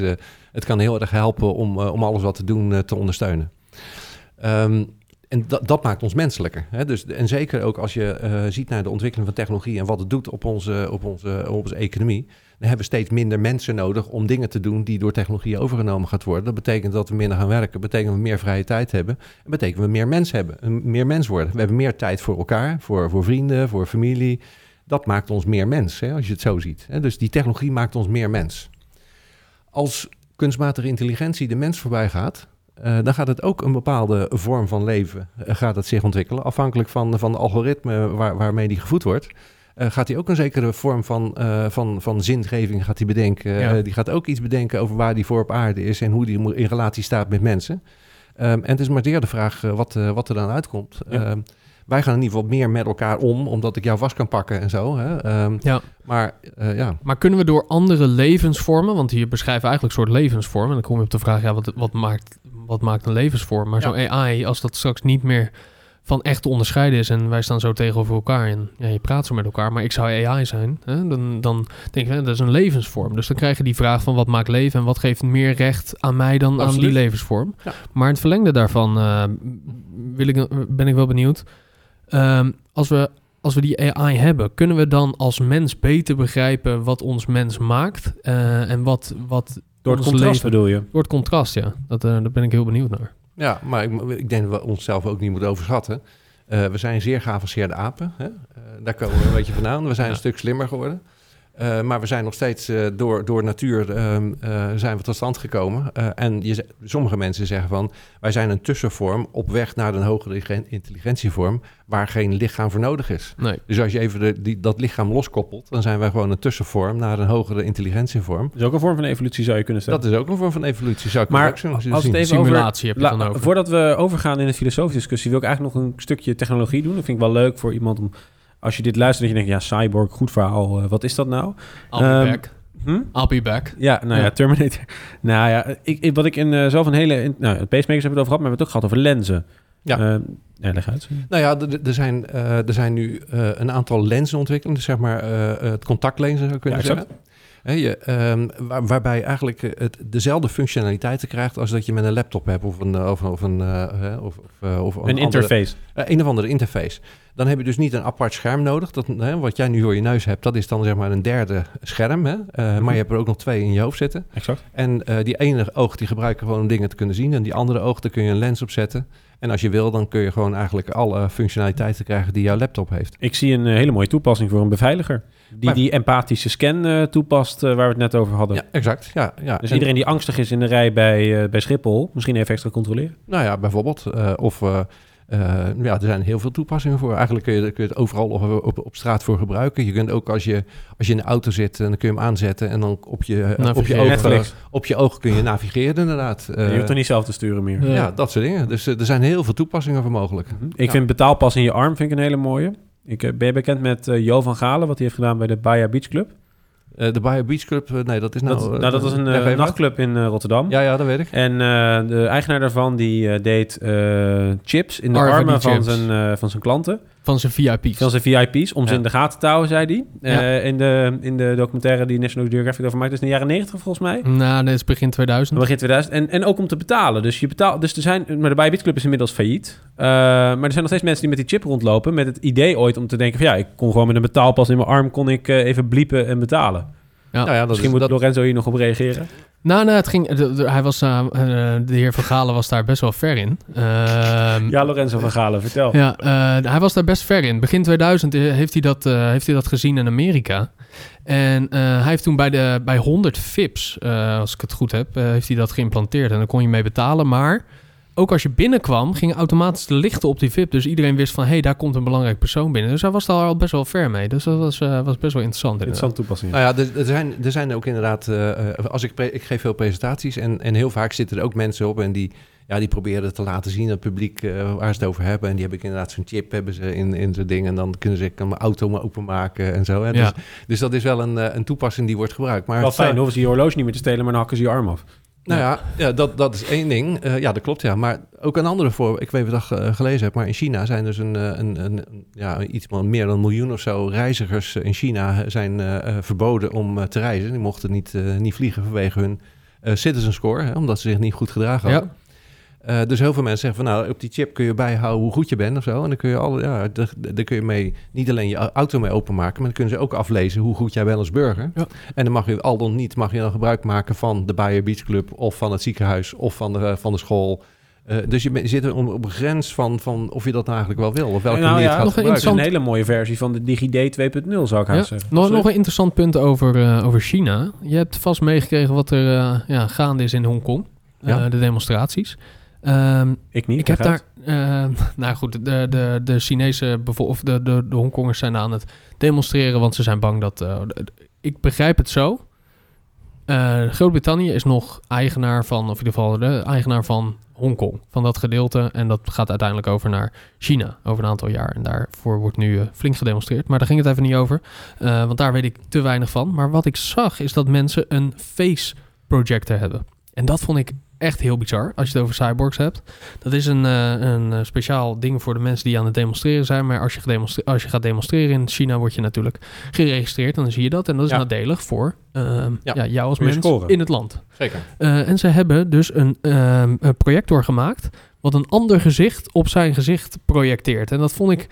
het kan heel erg helpen om, om alles wat te doen te ondersteunen. Ehm, en dat, dat maakt ons menselijker. Hè? Dus, en zeker ook als je ziet naar de ontwikkeling van technologie en wat het doet op onze, op onze, op onze economie. Dan hebben we steeds minder mensen nodig om dingen te doen die door technologie overgenomen gaat worden. Dat betekent dat we minder gaan werken, betekent dat we meer vrije tijd hebben. En betekent dat we meer mens hebben, meer mens worden. We hebben meer tijd voor elkaar, voor, voor vrienden, voor familie. Dat maakt ons meer mens, hè, als je het zo ziet. Dus die technologie maakt ons meer mens. Als kunstmatige intelligentie de mens voorbij gaat, eh, dan gaat het ook een bepaalde vorm van leven eh, gaat het zich ontwikkelen. Afhankelijk van, van de algoritme waar, waarmee die gevoed wordt. Eh, gaat hij ook een zekere vorm van, eh, van, van zingeving gaat hij bedenken. Ja. Eh, die gaat ook iets bedenken over waar die voor op aarde is en hoe die in relatie staat met mensen. Ehm, en het is maar zeer de vraag wat, wat er dan uitkomt. Ja. Ehm, wij gaan in ieder geval meer met elkaar om, omdat ik jou vast kan pakken en zo. Hè? Ehm, Ja. Maar ja, Maar kunnen we door andere levensvormen, want hier beschrijven we eigenlijk een soort levensvorm, en dan kom je op de vraag, ja, wat, wat, maakt, wat maakt een levensvorm? Maar Ja. zo'n AI, als dat straks niet meer van echt te onderscheiden is en wij staan zo tegenover elkaar en ja, je praat zo met elkaar, maar ik zou AI zijn, hè, dan, dan denk ik, hè, dat is een levensvorm. Dus dan krijg je die vraag van wat maakt leven en wat geeft meer recht aan mij dan aan die levensvorm. Ja. Maar in het verlengde daarvan eh, wil ik, ben ik wel benieuwd. Ehm, als, we, als we die AI hebben, kunnen we dan als mens beter begrijpen wat ons mens maakt eh, en wat, wat Door het contrast leven- bedoel je? Door het contrast, ja. Dat, eh, daar ben ik heel benieuwd naar. Ja, maar ik, ik denk dat we onszelf ook niet moeten overschatten. Eh, we zijn zeer geavanceerde apen. Hè? Eh, daar komen we een beetje vandaan. We zijn een stuk slimmer geworden. Eh, maar we zijn nog steeds eh, door, door natuur ehm, eh, zijn we tot stand gekomen. Eh, en je, sommige mensen zeggen van... wij zijn een tussenvorm op weg naar een hogere intelligentievorm... waar geen lichaam voor nodig is. Nee. Dus als je even de, die, dat lichaam loskoppelt... dan zijn wij gewoon een tussenvorm naar een hogere intelligentievorm. Dat is ook een vorm van evolutie, zou je kunnen stellen. Dat is ook een vorm van evolutie, zou ik Maar ook zo als zien. het even Simulatie over, heb je dan over. Voordat we overgaan in de filosofische discussie, wil ik eigenlijk nog een stukje technologie doen. Dat vind ik wel leuk voor iemand om, als je dit luistert, dat je denkt, ja, cyborg, goed verhaal, eh, wat is dat nou? I'll be Ehm, back. hm? I'll be back. Ja, nou ja, Ja. Terminator. *laughs* Nou ja, ik, ik- wat ik in eh, zelf een hele... In, nou, pacemakers hebben we het over gehad, maar we hebben het ook gehad over lenzen. Ja. Eh, ja, leg uit. Nou ja, er- zijn, eh, er zijn nu een aantal lenzen ontwikkeld. Dus zeg maar het contactlenzen zou je kunnen Ja, zeggen. Hè, je, ehm, waar- waarbij je eigenlijk eh, het, dezelfde functionaliteiten krijgt als dat je met een laptop hebt of een, of, of een, of, of, of Een andere- interface. een of andere interface. Dan heb je dus niet een apart scherm nodig. Dat, hè, wat jij nu voor je neus hebt, dat is dan zeg maar een derde scherm. Hè? Eh, Mhm. Maar je hebt er ook nog twee in je hoofd zitten. Exact. En eh, die ene oog die gebruiken gewoon om dingen te kunnen zien. En die andere oog, daar kun je een lens op zetten. En als je wil, dan kun je gewoon eigenlijk alle functionaliteiten krijgen die jouw laptop heeft. Ik zie een eh, hele mooie toepassing voor een beveiliger. Die Maar- die empathische scan eh, toepast, eh, waar we het net over hadden. Ja, exact. Ja, ja. Dus En- iedereen die angstig is in de rij bij, bij Schiphol, misschien even extra controleren. Nou ja, bijvoorbeeld. of eh, eh, ja, er zijn heel veel toepassingen voor. Eigenlijk kun je, kun je het overal op, op, op straat voor gebruiken. Je kunt ook als je, als je in de auto zit, dan kun je hem aanzetten en dan op je, op je, oog, op je oog kun je navigeren inderdaad. Eh, je hoeft er niet zelf te sturen meer. Ja. ja, dat soort dingen. Dus eh, er zijn heel veel toepassingen voor mogelijk. Ik Ja. vind betaalpas in je arm vind ik een hele mooie. Ik eh, ben je bekend met eh, Jo van Galen, wat hij heeft gedaan bij de Baja Beach Club. Eh, de Bayer Beach Club, eh, nee, dat is nou... dat, eh, nou, dat was een nachtclub in eh, Rotterdam. Ja, ja, dat weet ik. En eh, de eigenaar daarvan die eh, deed eh, chips in de armen van zijn, eh, van zijn klanten. Van zijn VIP's. Van zijn VIP's, om ze Ja. in de gaten te houden, zei hij. Ja. Eh, in, de, in de documentaire die National Geographic over maakt. Dat is in de jaren 90 volgens mij. Nou, dat is begin 2000. Begin 2000. En, en ook om te betalen. Dus, je betaalt, dus er zijn, maar de Beach Club is inmiddels failliet. Eh, maar er zijn nog steeds mensen die met die chip rondlopen. Met het idee ooit om te denken van ja, ik kon gewoon met een betaalpas in mijn arm kon ik eh, even bliepen en betalen. Ja. Nou ja, dat Misschien is, moet Lorenzo hier nog op reageren. Nou, nou, het ging, de- de- hij was, eh, eh, de heer Van Galen was daar best wel ver in. Ehm, Ja, Lorenzo van Galen, vertel. Ja, eh, hij was daar best ver in. Begin 2000 heeft hij dat, eh, heeft hij dat gezien in Amerika. En eh, hij heeft toen bij, de, bij 100 VIP's, eh, als ik het goed heb, heeft hij dat geïmplanteerd. En daar kon je mee betalen. Maar ook als je binnenkwam, gingen automatisch de lichten op die VIP. Dus iedereen wist van, hé, hey, daar komt een belangrijk persoon binnen. Dus hij was daar al best wel ver mee. Dus dat was, eh, was best wel interessant. inderdaad. Interessante toepassing. Nou ja, er, er zijn, er zijn ook inderdaad... eh, eh, als ik, ik geef veel presentaties en, en heel vaak zitten er ook mensen op... en die, ja, die proberen te laten zien aan het publiek eh, waar ze het over hebben. En die hebben inderdaad zo'n chip hebben ze in, in zo'n ding... en dan kunnen ze ik kan mijn auto maar openmaken en zo. Hè. Ja. Dus, dus dat is wel een, een toepassing die wordt gebruikt. Maar Wel fijn, hoeven ze je horloge niet meer te stelen, maar dan hakken ze je arm af. Nou ja, ja dat, dat is één ding. Eh, ja, dat klopt, ja. Maar ook een andere voor. Ik weet niet wat ik eh, gelezen heb, maar in China zijn dus een, eh, een, een, ja, iets van meer dan een miljoen of zo reizigers in China zijn verboden om te reizen. Die mochten niet, niet vliegen vanwege hun citizen score, hè, omdat ze zich niet goed gedragen hadden. Ja. Eh, dus heel veel mensen zeggen van nou, op die chip kun je bijhouden hoe goed je bent of zo. En dan kun je alle, ja, daar, daar kun je mee niet alleen je auto mee openmaken, maar dan kunnen ze ook aflezen hoe goed jij bent als burger. Ja. En dan mag je al dan niet, mag je dan gebruik maken van de Bayer Beach Club of van het ziekenhuis of van de, van de school. Eh, dus je, zit op, op een grens van, van of je dat nou eigenlijk wel wil of welke nou manier ja, het gaat nog een gebruiken. hele mooie versie van de DigiD 2.0, zou ik Ja. haast zeggen. Nog, nog een interessant punt over, eh, over China. Je hebt vast meegekregen wat er ja, gaande is in Hongkong. Eh, Ja. de demonstraties. Ehm, Ik niet. Ik heb daar, eh, *laughs* nou goed, de, de, de Chinese of de, de, de Hongkongers zijn aan het demonstreren, want ze zijn bang dat. eh, ik begrijp het zo. Eh, Groot-Brittannië is nog eigenaar van, of in ieder geval de eigenaar van Hongkong, van dat gedeelte. En dat gaat uiteindelijk over naar China over een aantal jaar. En daarvoor wordt nu eh, flink gedemonstreerd. Maar daar ging het even niet over, want daar weet ik te weinig van. Maar wat ik zag is dat mensen een face projector hebben. En dat vond ik echt heel bizar als je het over cyborgs hebt. Dat is een, eh, een eh, speciaal ding voor de mensen die aan het demonstreren zijn. Maar als je, als je gaat demonstreren in China, word je natuurlijk geregistreerd. En dan zie je dat. En dat is Ja. nadelig voor ehm, Ja. ja. jou als mens in het land. Zeker. Eh, en ze hebben dus een, ehm, een projector gemaakt... wat een ander gezicht op zijn gezicht projecteert. En dat vond ik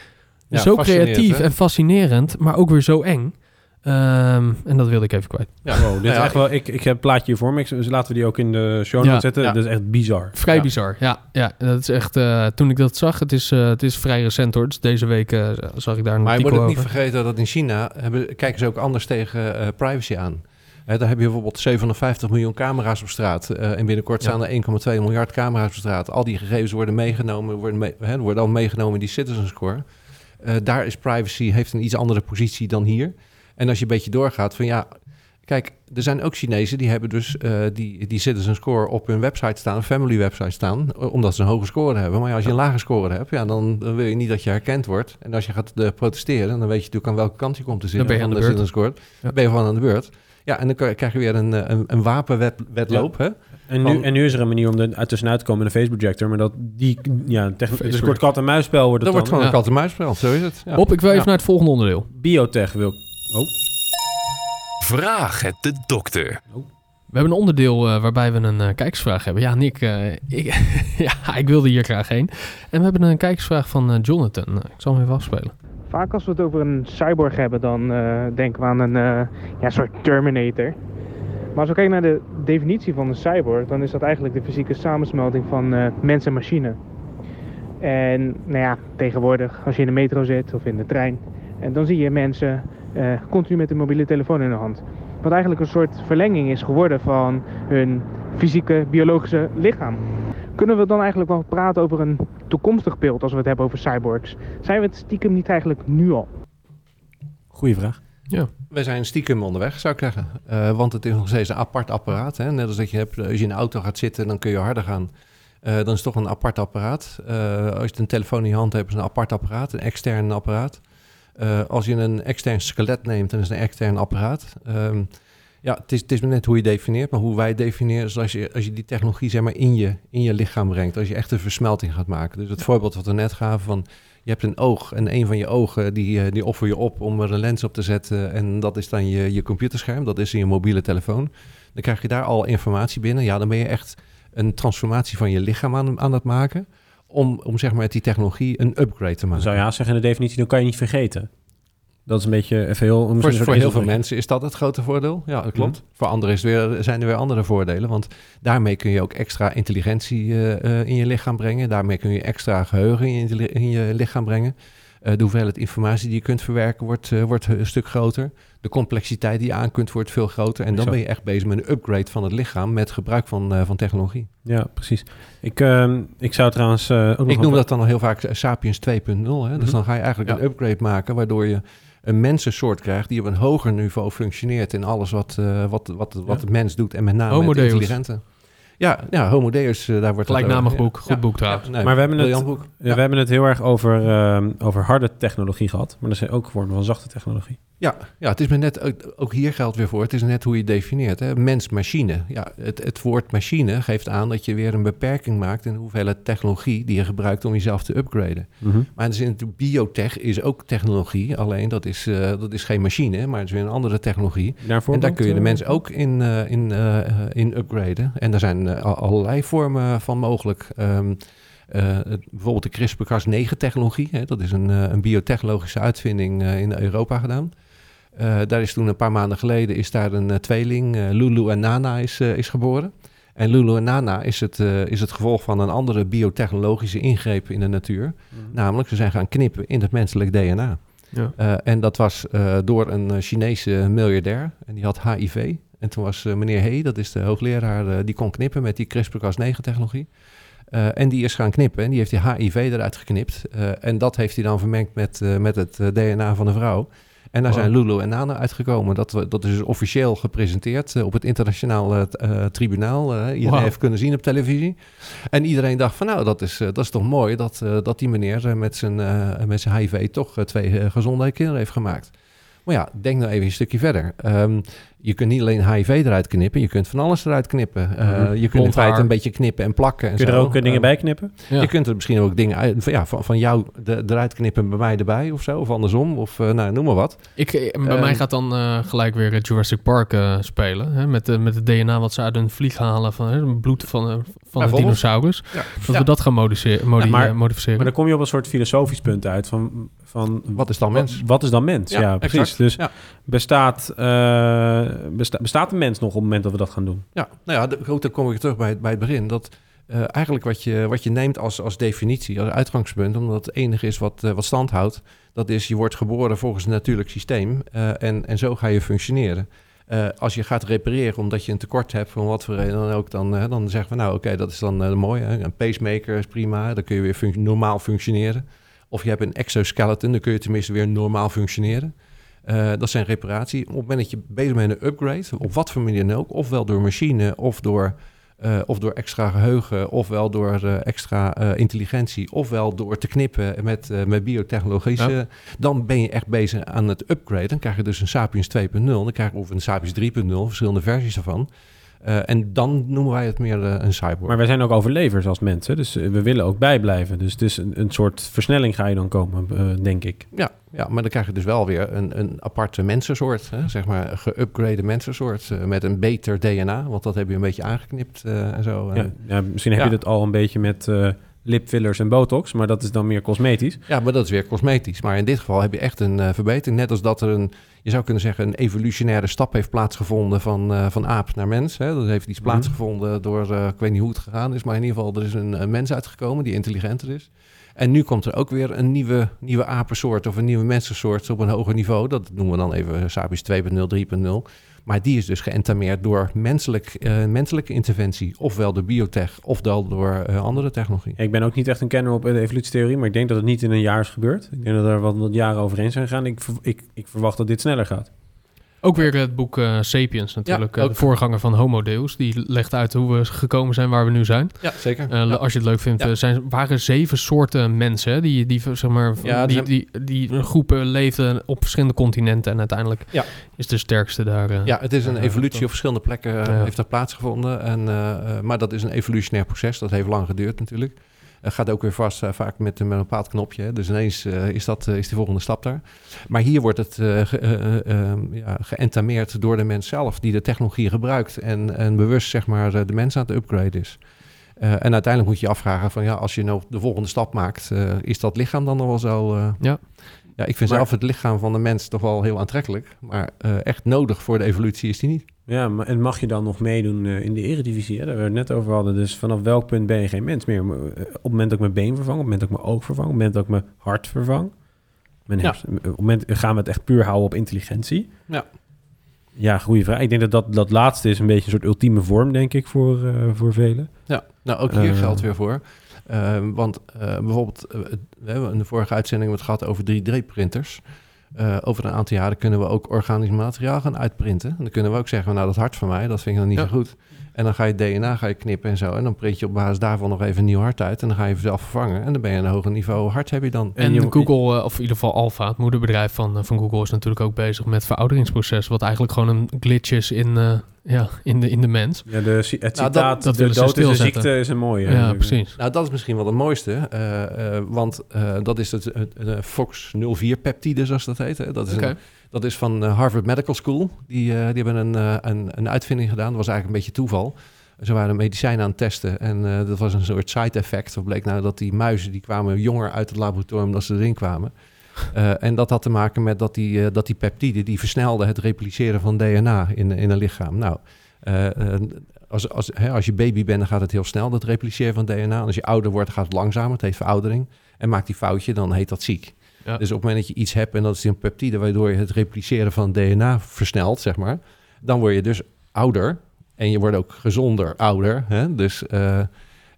Ja, zo creatief hè? en fascinerend, maar ook weer zo eng. Ehm, en dat wilde ik even kwijt. Ja. Wow, dit is ja, echt wel, ik, ik heb een plaatje hier voor me. Dus laten we die ook in de show notes Ja, zetten. ja. Dat is echt bizar. Vrij Ja. bizar, ja. ja. Dat is echt, eh, toen ik dat zag, het is, eh, het is vrij recent hoor. Dus deze week eh, zag ik daar een Maar je moet ook niet vergeten dat in China hebben, kijken ze ook anders tegen eh, privacy aan. Hè, daar heb je bijvoorbeeld 750 miljoen camera's op straat. eh, en binnenkort Ja. staan er 1,2 miljard camera's op straat. Al die gegevens worden meegenomen, worden, mee, hè, worden al meegenomen in die citizen score. Eh, daar is privacy, heeft een iets andere positie dan hier. En als je een beetje doorgaat van ja, kijk, er zijn ook Chinezen die hebben dus eh, die, die citizen score op hun website staan, een family website staan, omdat ze een hoge score hebben. Maar ja, als je een lage score hebt, ja, dan, dan wil je niet dat je herkend wordt. En als je gaat eh, protesteren, dan weet je natuurlijk aan welke kant je komt te zitten. Dan ben je van aan de beurt. citizen score. Ja. Dan ben je gewoon aan de beurt. Ja, en dan krijg je weer een, eh, een, een wapenwedloop. Hè? En nu, Van- en nu is er een manier om er uit tussenuit te komen met een face projector. Maar dat die, ja, techn- het is een Facebook. kort kat-en-muisspel wordt Dat het wordt dan. gewoon Ja. een kat-en-muisspel, zo is het. Ja. Op, ik wil even Ja. naar het volgende onderdeel. Biotech wil... Oh, Vraag het de dokter. We hebben een onderdeel eh, waarbij we een eh, kijkersvraag hebben. Ja, Nick, eh, ik, *laughs* ja, ik wilde hier graag heen. En we hebben een kijkersvraag van Jonathan. Ik zal hem even afspelen. Vaak als we het over een cyborg hebben, dan eh, denken we aan een eh, ja, soort Terminator. Maar als we kijken naar de definitie van een cyborg, dan is dat eigenlijk de fysieke samensmelting van eh, mens en machine. En nou ja, tegenwoordig, als je in de metro zit of in de trein, en dan zie je mensen eh, continu met een mobiele telefoon in de hand. Wat eigenlijk een soort verlenging is geworden van hun fysieke, biologische lichaam. Kunnen we dan eigenlijk wel praten over een toekomstig beeld als we het hebben over cyborgs? Zijn we het stiekem niet eigenlijk nu al? goede vraag. We zijn stiekem onderweg, zou ik zeggen. Eh, want het is nog steeds een apart apparaat. Hè? Net als dat je hebt, als je in de auto gaat zitten, dan kun je harder gaan. Eh, dan is het toch een apart apparaat. Eh, als je een telefoon in je hand hebt, is het een apart apparaat, een extern apparaat. Eh, als je een extern skelet neemt, dan is het een extern apparaat. Ehm, ja, het is, het is net hoe je definieert, maar hoe wij definiëren is als je, als je die technologie zeg maar, in, je, in je lichaam brengt. Als je echt een versmelting gaat maken. Dus het voorbeeld wat we net gaven van je hebt een oog en een van je ogen die, eh, die offer je op om er een lens op te zetten. En dat is dan je, je computerscherm, dat is in je mobiele telefoon. Dan krijg je daar al informatie binnen. Ja, dan ben je echt een transformatie van je lichaam aan, aan het maken. Om, om zeg maar met die technologie een upgrade te maken. zou je haast zeggen in de definitie, dan kan je niet vergeten. Dat is een beetje even heel... Voor, heel veel mensen is dat het grote voordeel. Ja, dat klopt. Mhm. Voor anderen is weer, zijn er weer andere voordelen. Want daarmee kun je ook extra intelligentie eh, eh, in je lichaam brengen. Daarmee kun je extra geheugen in je, in je lichaam brengen. Eh, de hoeveelheid informatie die je kunt verwerken wordt, eh, wordt een stuk groter. De complexiteit die je aan kunt wordt veel groter. En dan ben je echt bezig met een upgrade van het lichaam met gebruik van, eh, van technologie. Ja, precies. Ik, ehm, ik zou trouwens ook nog Ik noem dat dan al heel vaak Sapiens 2.0. Hè? Dus Mhm. dan ga je eigenlijk Ja. een upgrade maken, waardoor je een mensensoort krijgt die op een hoger niveau functioneert in alles wat, wat, wat, wat Ja. de mens doet en met name Deus. intelligente. Ja, ja Homo Deus, eh, daar wordt het Gelijknamig boek. Goed Ja. boek trouwens. Ja, nee, Maar we hebben het- briljant boek. Ja, We hebben het heel erg over, ehm, over harde technologie gehad. Maar er zijn ook vormen van zachte technologie. Ja, ja, het is maar net, ook- hier geldt weer voor, het is net hoe je het definieert. Hè? Mens-machine. Ja, het, het woord machine geeft aan dat je weer een beperking maakt in de hoeveelheid technologie die je gebruikt om jezelf te upgraden. Maar dus in de biotech is ook technologie, alleen dat is, eh, dat is geen machine, maar het is weer een andere technologie. Daarvoor en daar kun je de eh, mens ook in, eh, in, in upgraden. En daar zijn allerlei vormen van mogelijk. Ehm, eh, bijvoorbeeld de CRISPR-Cas9-technologie. hè, Dat is een, eh, een biotechnologische uitvinding eh, in Europa gedaan. Eh, daar is toen een paar maanden geleden is daar een eh, tweeling, eh, Lulu en Nana, is, eh, is geboren. En Lulu en Nana is het, eh, is het gevolg van een andere biotechnologische ingreep in de natuur. Namelijk, ze zijn gaan knippen in het menselijk DNA. Ja. Eh, en dat was eh, door een eh, Chinese miljardair. En die had HIV. En toen was eh, meneer He, dat is de hoogleraar, eh, die kon knippen met die CRISPR-Cas9-technologie. Eh, en die is gaan knippen en die heeft die HIV eruit geknipt. En dat heeft hij dan vermengd met, met het DNA van de vrouw. En daar Wow. zijn Lulu en Nana uitgekomen. Dat, dat is dus officieel gepresenteerd op het internationaal tribunaal. Iedereen Wow. heeft kunnen zien op televisie. En iedereen dacht van nou, dat is, dat is toch mooi dat, dat die meneer met, zijn, met zijn HIV toch twee gezonde kinderen heeft gemaakt. Maar ja, denk nou even een stukje verder. Ehm, je kunt niet alleen HIV eruit knippen, je kunt van alles eruit knippen. Eh, Mhm. Je kunt in feite een beetje knippen en plakken. En Kun je er zo. ook eh, dingen Eh, bij knippen? Ja. Je kunt er misschien ook dingen uit, van, ja, van, van jou de, eruit knippen, bij mij erbij of zo, of andersom, of eh, nou, noem maar wat. Ik, bij Ehm, mij gaat dan eh, gelijk weer Jurassic Park eh, spelen. Hè, met, de met het DNA wat ze uit een vlieg halen. Van, hè, bloed van, van een Bijvoorbeeld. dinosaurus. Ja. Dat Ja. we dat gaan modice- modi- Ja, maar- modificeren. Maar dan kom je op een soort filosofisch punt uit van... van Wat is dan mens? Wat, wat is dan mens? Ja, Ja, precies. exact. Dus Ja. bestaat, eh, besta- bestaat een mens nog op het moment dat we dat gaan doen? Ja, nou ja, de, goed, dan kom ik terug bij, het- bij het begin. Dat eh, eigenlijk wat je, wat je neemt als, als definitie, als uitgangspunt, omdat het enige is wat, eh, wat stand houdt, dat is je wordt geboren volgens een natuurlijk systeem en, en zo ga je functioneren. Als je gaat repareren omdat je een tekort hebt, van wat voor reden dan ook, dan, dan zeggen we nou oké, dat is dan eh, mooi. Hè? Een pacemaker is prima, dan kun je weer func- normaal functioneren. Of je hebt een exoskeleton, dan kun je tenminste weer normaal functioneren. Eh, dat zijn reparatie. Op het moment dat je bezig bent met een upgrade, op wat voor manier dan ook, ofwel door machine of door, eh, of door extra geheugen, ofwel door eh, extra intelligentie, ofwel door te knippen met, met biotechnologische, Ja. dan ben je echt bezig aan het upgraden. Dan krijg je dus een Sapiens 2.0, dan krijg je of een Sapiens 3.0, verschillende versies daarvan. Eh, en dan noemen wij het meer eh, een cyborg. Maar wij zijn ook overlevers als mensen, dus eh, we willen ook bijblijven. Dus het is een, een soort versnelling ga je dan komen, denk ik. Ja, ja, maar dan krijg je dus wel weer een, een aparte mensensoort, hè? zeg maar een geüpgrade mensensoort met een beter DNA, want dat heb je een beetje aangeknipt en zo. Ja, ja, misschien heb je dat al een beetje met lipfillers en botox, maar dat is dan meer cosmetisch. Ja, maar dat is weer cosmetisch. Maar in dit geval heb je echt een eh, verbetering. Net als dat er een, je zou kunnen zeggen, een evolutionaire stap heeft plaatsgevonden van, eh, van aap naar mens. Hè. Dat heeft iets Mhm. plaatsgevonden door, eh, ik weet niet hoe het gegaan is, maar in ieder geval, er is een, een mens uitgekomen die intelligenter is. En nu komt er ook weer een nieuwe, nieuwe apensoort of een nieuwe mensensoort op een hoger niveau. Dat noemen we dan even Sapiens 2.0, 3.0. Maar die is dus geëntameerd door menselijk, eh, menselijke interventie. Ofwel door biotech, ofwel door eh, andere technologie. Ik ben ook niet echt een kenner op de evolutietheorie, maar ik denk dat het niet in een jaar is gebeurd. Ik denk dat er wat, jaren overheen zijn gegaan. Ik, ik, ik verwacht dat dit sneller gaat. Ook weer het boek eh, Sapiens natuurlijk. Ja, eh, de voorganger van Homo Deus. Die legt uit hoe we gekomen zijn waar we nu zijn. Ja, zeker. Eh, Ja. Als je het leuk vindt, Ja. er zijn, waren zeven soorten mensen hè, die, die, zeg maar, Ja, die, zijn- die, die, groepen leefden op verschillende continenten. En uiteindelijk Ja. is de sterkste daar. Ja, het is een evolutie op verschillende plekken heeft dat plaatsgevonden. En, maar dat is een evolutionair proces. Dat heeft lang geduurd natuurlijk. Het gaat ook weer vast eh, vaak met, een bepaald knopje. Dus ineens eh, is dat eh, is de volgende stap daar. Maar hier wordt het eh, ge, eh, eh, eh, ja, geëntameerd door de mens zelf... die de technologie gebruikt en, en bewust zeg maar, eh, de mens aan het upgraden is. Eh, en uiteindelijk moet je je afvragen van... ja, als je nou de volgende stap maakt... eh, is dat lichaam dan nog wel zo... eh, Ja. Ja, ik vind Maar- zelf het lichaam van de mens toch wel heel aantrekkelijk. Maar eh, echt nodig voor de evolutie is die niet. Ja, maar en mag je dan nog meedoen eh, in de eredivisie? Hè? Daar we het net over hadden. Dus vanaf welk punt ben je geen mens meer? Eh, Op het moment dat ik mijn been vervang, op het moment dat ik mijn oog vervang, op het moment dat ik mijn hart vervang. Mijn Ja. op het moment gaan we het echt puur houden op intelligentie. Ja. Ja, goede vraag. Ik denk dat, dat dat laatste is een beetje een soort ultieme vorm, denk ik, voor, voor velen. Ja, nou ook hier geldt weer voor. Eh, want eh, bijvoorbeeld, eh, we hebben in de vorige uitzending het gehad over 3D-printers. Eh, over een aantal jaren kunnen we ook organisch materiaal gaan uitprinten. En dan kunnen we ook zeggen, nou dat hart van mij, dat vind ik dan niet Ja. zo goed. En dan ga je DNA ga je knippen en zo. En dan print je op basis daarvan nog even een nieuw hart uit. En dan ga je zelf vervangen. En dan ben je een hoger niveau hart heb je dan. En, En je- Google, eh, of in ieder geval Alpha, het moederbedrijf van, eh, van Google, is natuurlijk ook bezig met verouderingsproces. Wat eigenlijk gewoon een glitch is in, eh, ja, in, de, in de mens. Ja, de, het Nou, dat- citaat, dat de dood is een ziekte, is een mooie. Ja, precies. Nou, dat is misschien wel het mooiste. eh, eh, want eh, dat is het, het, eh, Fox 04 peptide, zoals dat heet. Hè. Dat is een Dat is van eh, Harvard Medical School. Die, eh, die hebben een, eh, een, een uitvinding gedaan. Dat was eigenlijk een beetje toeval. Ze waren een aan het testen en dat was een soort side effect. Dat bleek nou dat die muizen die kwamen jonger uit het laboratorium dan ze erin kwamen. En dat had te maken met dat die, eh, dat die peptide die versnelde het repliceren van DNA in, in een lichaam. Nou, als, als, hè, als je baby bent, dan gaat het heel snel, dat repliceren van DNA. En als je ouder wordt, gaat het langzamer. Het heet veroudering. En maakt die foutje, dan heet dat ziek. Dus op het moment dat je iets hebt en dat is een peptide waardoor je het repliceren van DNA versnelt, zeg maar, dan word je dus ouder en je wordt ook gezonder ouder. Hè? Dus, eh,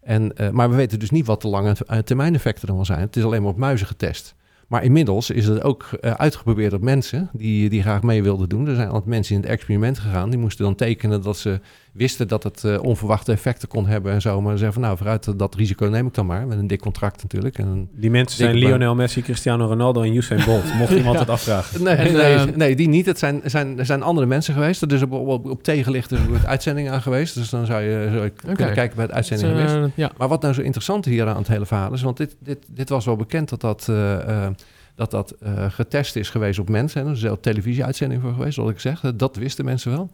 en, eh, maar we weten dus niet wat de lange eh, termijn effecten dan wel zijn. Het is alleen maar op muizen getest. Maar inmiddels is het ook uitgeprobeerd op mensen die, die graag mee wilden doen. Er zijn altijd mensen in het experiment gegaan. Die moesten dan tekenen dat ze wisten dat het eh, onverwachte effecten kon hebben en zo. Maar ze zeggen van nou, vooruit dat risico neem ik dan maar. Met een dik contract natuurlijk. En een Die mensen zijn. Lionel Messi, Cristiano Ronaldo en Usain Bolt. Mocht *laughs* iemand Ja. het afvragen. Nee, En, nee, eh, nee, die niet. Het zijn, zijn, er zijn andere mensen geweest. Er is op, op, op tegelicht is er een uitzending aan geweest. Dus dan zou je, zou je kunnen kijken bij de uitzending Dus, eh, geweest. ja. Maar wat nou zo interessant hier aan het hele verhaal is... want dit, dit, dit was wel bekend dat dat, eh, eh, dat, dat eh, getest is geweest op mensen. En er is zelf televisie-uitzending voor geweest, zoals ik zeg. Dat wisten mensen wel.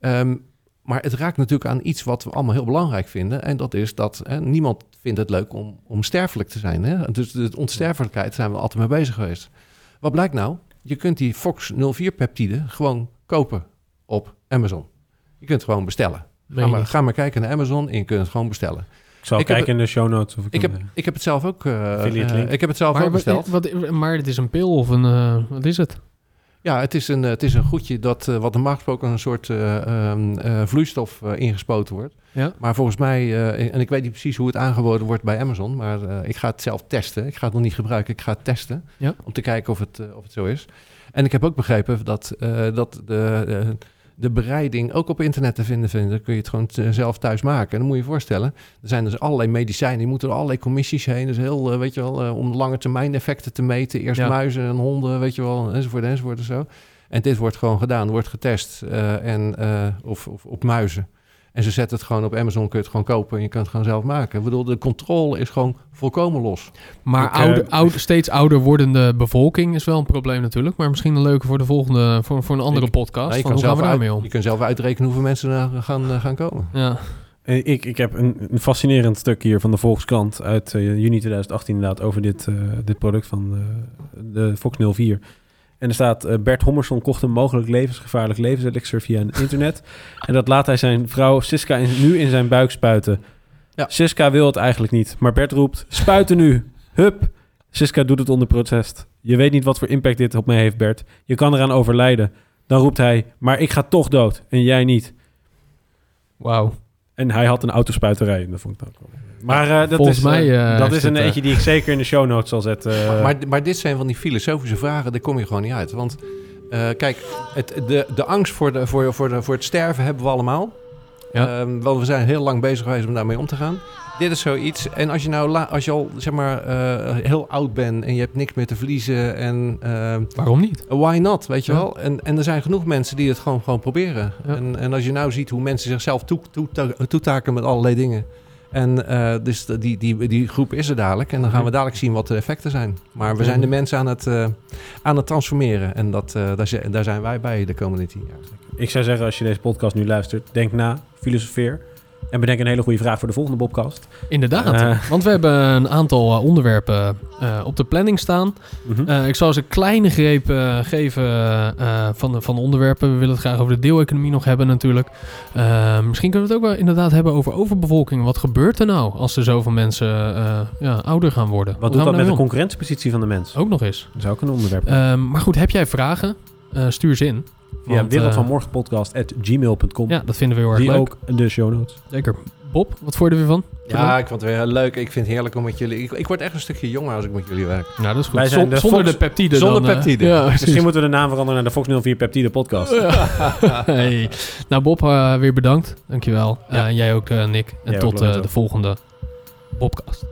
Ehm, maar het raakt natuurlijk aan iets wat we allemaal heel belangrijk vinden. En dat is dat hè, niemand vindt het leuk om, om sterfelijk te zijn. Hè? Dus de onsterfelijkheid zijn we altijd mee bezig geweest. Wat blijkt nou? Je kunt die Fox 04-peptide gewoon kopen op Amazon. Je kunt het gewoon bestellen. Ga maar, ga maar kijken naar Amazon en je kunt het gewoon bestellen. Ik zal Ik heb kijken in de show notes. Of ik, Ik heb, eh, ik heb het zelf ook, eh, eh, ik heb het zelf Maar, ook besteld. wat, maar het is een pil of een... wat is het? Ja, het is een, eh, het is een goedje dat eh, wat normaal gesproken een soort eh, ehm, eh, vloeistof ingespoten wordt. Ja. Maar volgens mij, en ik weet niet precies hoe het aangeboden wordt bij Amazon, maar ik ga het zelf testen. Ik ga het nog niet gebruiken, ik ga het testen Ja. om te kijken of het, of het zo is. En ik heb ook begrepen dat, dat de, de bereiding ook op internet te vinden vindt. Dan kun je het gewoon t- zelf thuis maken. En dan moet je je voorstellen, er zijn dus allerlei medicijnen, die moeten door allerlei commissies heen. Dus heel, eh, weet je wel, eh, om lange termijn effecten te meten. Eerst Ja. muizen en honden, weet je wel, enzovoort, enzovoort en zo. En dit wordt gewoon gedaan, wordt getest eh, en, eh, of, of op muizen. En ze zetten het gewoon op Amazon, kun je het gewoon kopen en je kan het gewoon zelf maken. Ik bedoel, de controle is gewoon volkomen los. Maar Ik, eh, ouder, ouder, steeds ouder wordende bevolking is wel een probleem natuurlijk. Maar misschien een leuke voor de volgende, voor, voor een andere Ik- podcast. Nou, je, van kan hoe gaan zelf we daarmee uit- om? je kunt zelf uitrekenen hoeveel mensen er gaan, eh, gaan komen. Ja. Eh, Ik, ik heb een, een fascinerend stuk hier van de Volkskrant uit juni 2018 inderdaad over dit, dit product van de Fox 04. En er staat, eh, Bert Hommerson kocht een mogelijk levensgevaarlijk levenselixer via een internet. *laughs* en dat laat hij zijn vrouw Siska in- nu in zijn buik spuiten. Ja. Siska wil het eigenlijk niet, maar Bert roept, spuiten nu, hup. Siska doet het onder protest. Je weet niet wat voor impact dit op mij heeft, Bert. Je kan eraan overlijden. Dan roept hij, maar ik ga toch dood en jij niet. Wauw. En hij had een autospuiterij. En dat vond ik ook wel. Maar eh, dat Volgens is, mij, eh, eh, dat is is een het, eentje die ik zeker in de show notes zal zetten. Maar, maar dit zijn van die filosofische vragen, daar kom je gewoon niet uit. Want eh, kijk, het, de, de angst voor, de, voor, voor, de, voor het sterven hebben we allemaal. Ja. Ehm, wel, we zijn heel lang bezig geweest om daarmee om te gaan. Dit is zoiets. En als je nou la- als je al zeg maar eh, heel oud bent en je hebt niks meer te verliezen en ehm, Waarom niet? why not, weet je Ja. wel? En, en er zijn genoeg mensen die het gewoon, gewoon proberen. Ja. En, en als je nou ziet hoe mensen zichzelf toe, toe, toetaken met allerlei dingen. En eh, dus die, die, die groep is er dadelijk. En dan gaan we dadelijk zien wat de effecten zijn. Maar we zijn de mensen aan het, eh, aan het transformeren. En dat, eh, daar zijn wij bij de komende tien jaar. Ik zou zeggen, als je deze podcast nu luistert, denk na, filosofeer. En bedenk een hele goede vraag voor de volgende podcast. Inderdaad. Eh. Want we hebben een aantal eh, onderwerpen eh, op de planning staan. Mhm. Ik zal eens een kleine greep geven van, de, van de onderwerpen. We willen het graag over de deeleconomie nog hebben natuurlijk. Misschien kunnen we het ook wel inderdaad hebben over overbevolking. Wat gebeurt er nou als er zoveel mensen ja, ouder gaan worden? Wat doet dat we met de concurrentiepositie van de mens? Ook nog eens. Dat is ook een onderwerp. Eh, maar goed, heb jij vragen? Stuur ze in. Via Want, wereld eh, van morgen podcast at gmail.com. Ja, dat vinden we heel erg Die leuk. ook in de show notes. Zeker. Bob, wat vond je er weer van? Ja, ik vond het weer heel leuk. Ik vind het heerlijk om met jullie... Ik, ik word echt een stukje jonger als ik met jullie werk. Nou, dat is goed. Wij zijn Zon- de zonder Fox- de peptide. zonder dan, eh, peptide. ja, *laughs* precies. Misschien moeten we de naam veranderen naar de Fox 04 Peptide podcast. *laughs* hey. Nou, Bob, eh, weer bedankt. Dankjewel. Ja. Eh, en jij ook, eh, Nick. En Jij ook, tot eh, Lorenzo. de volgende Bobcast.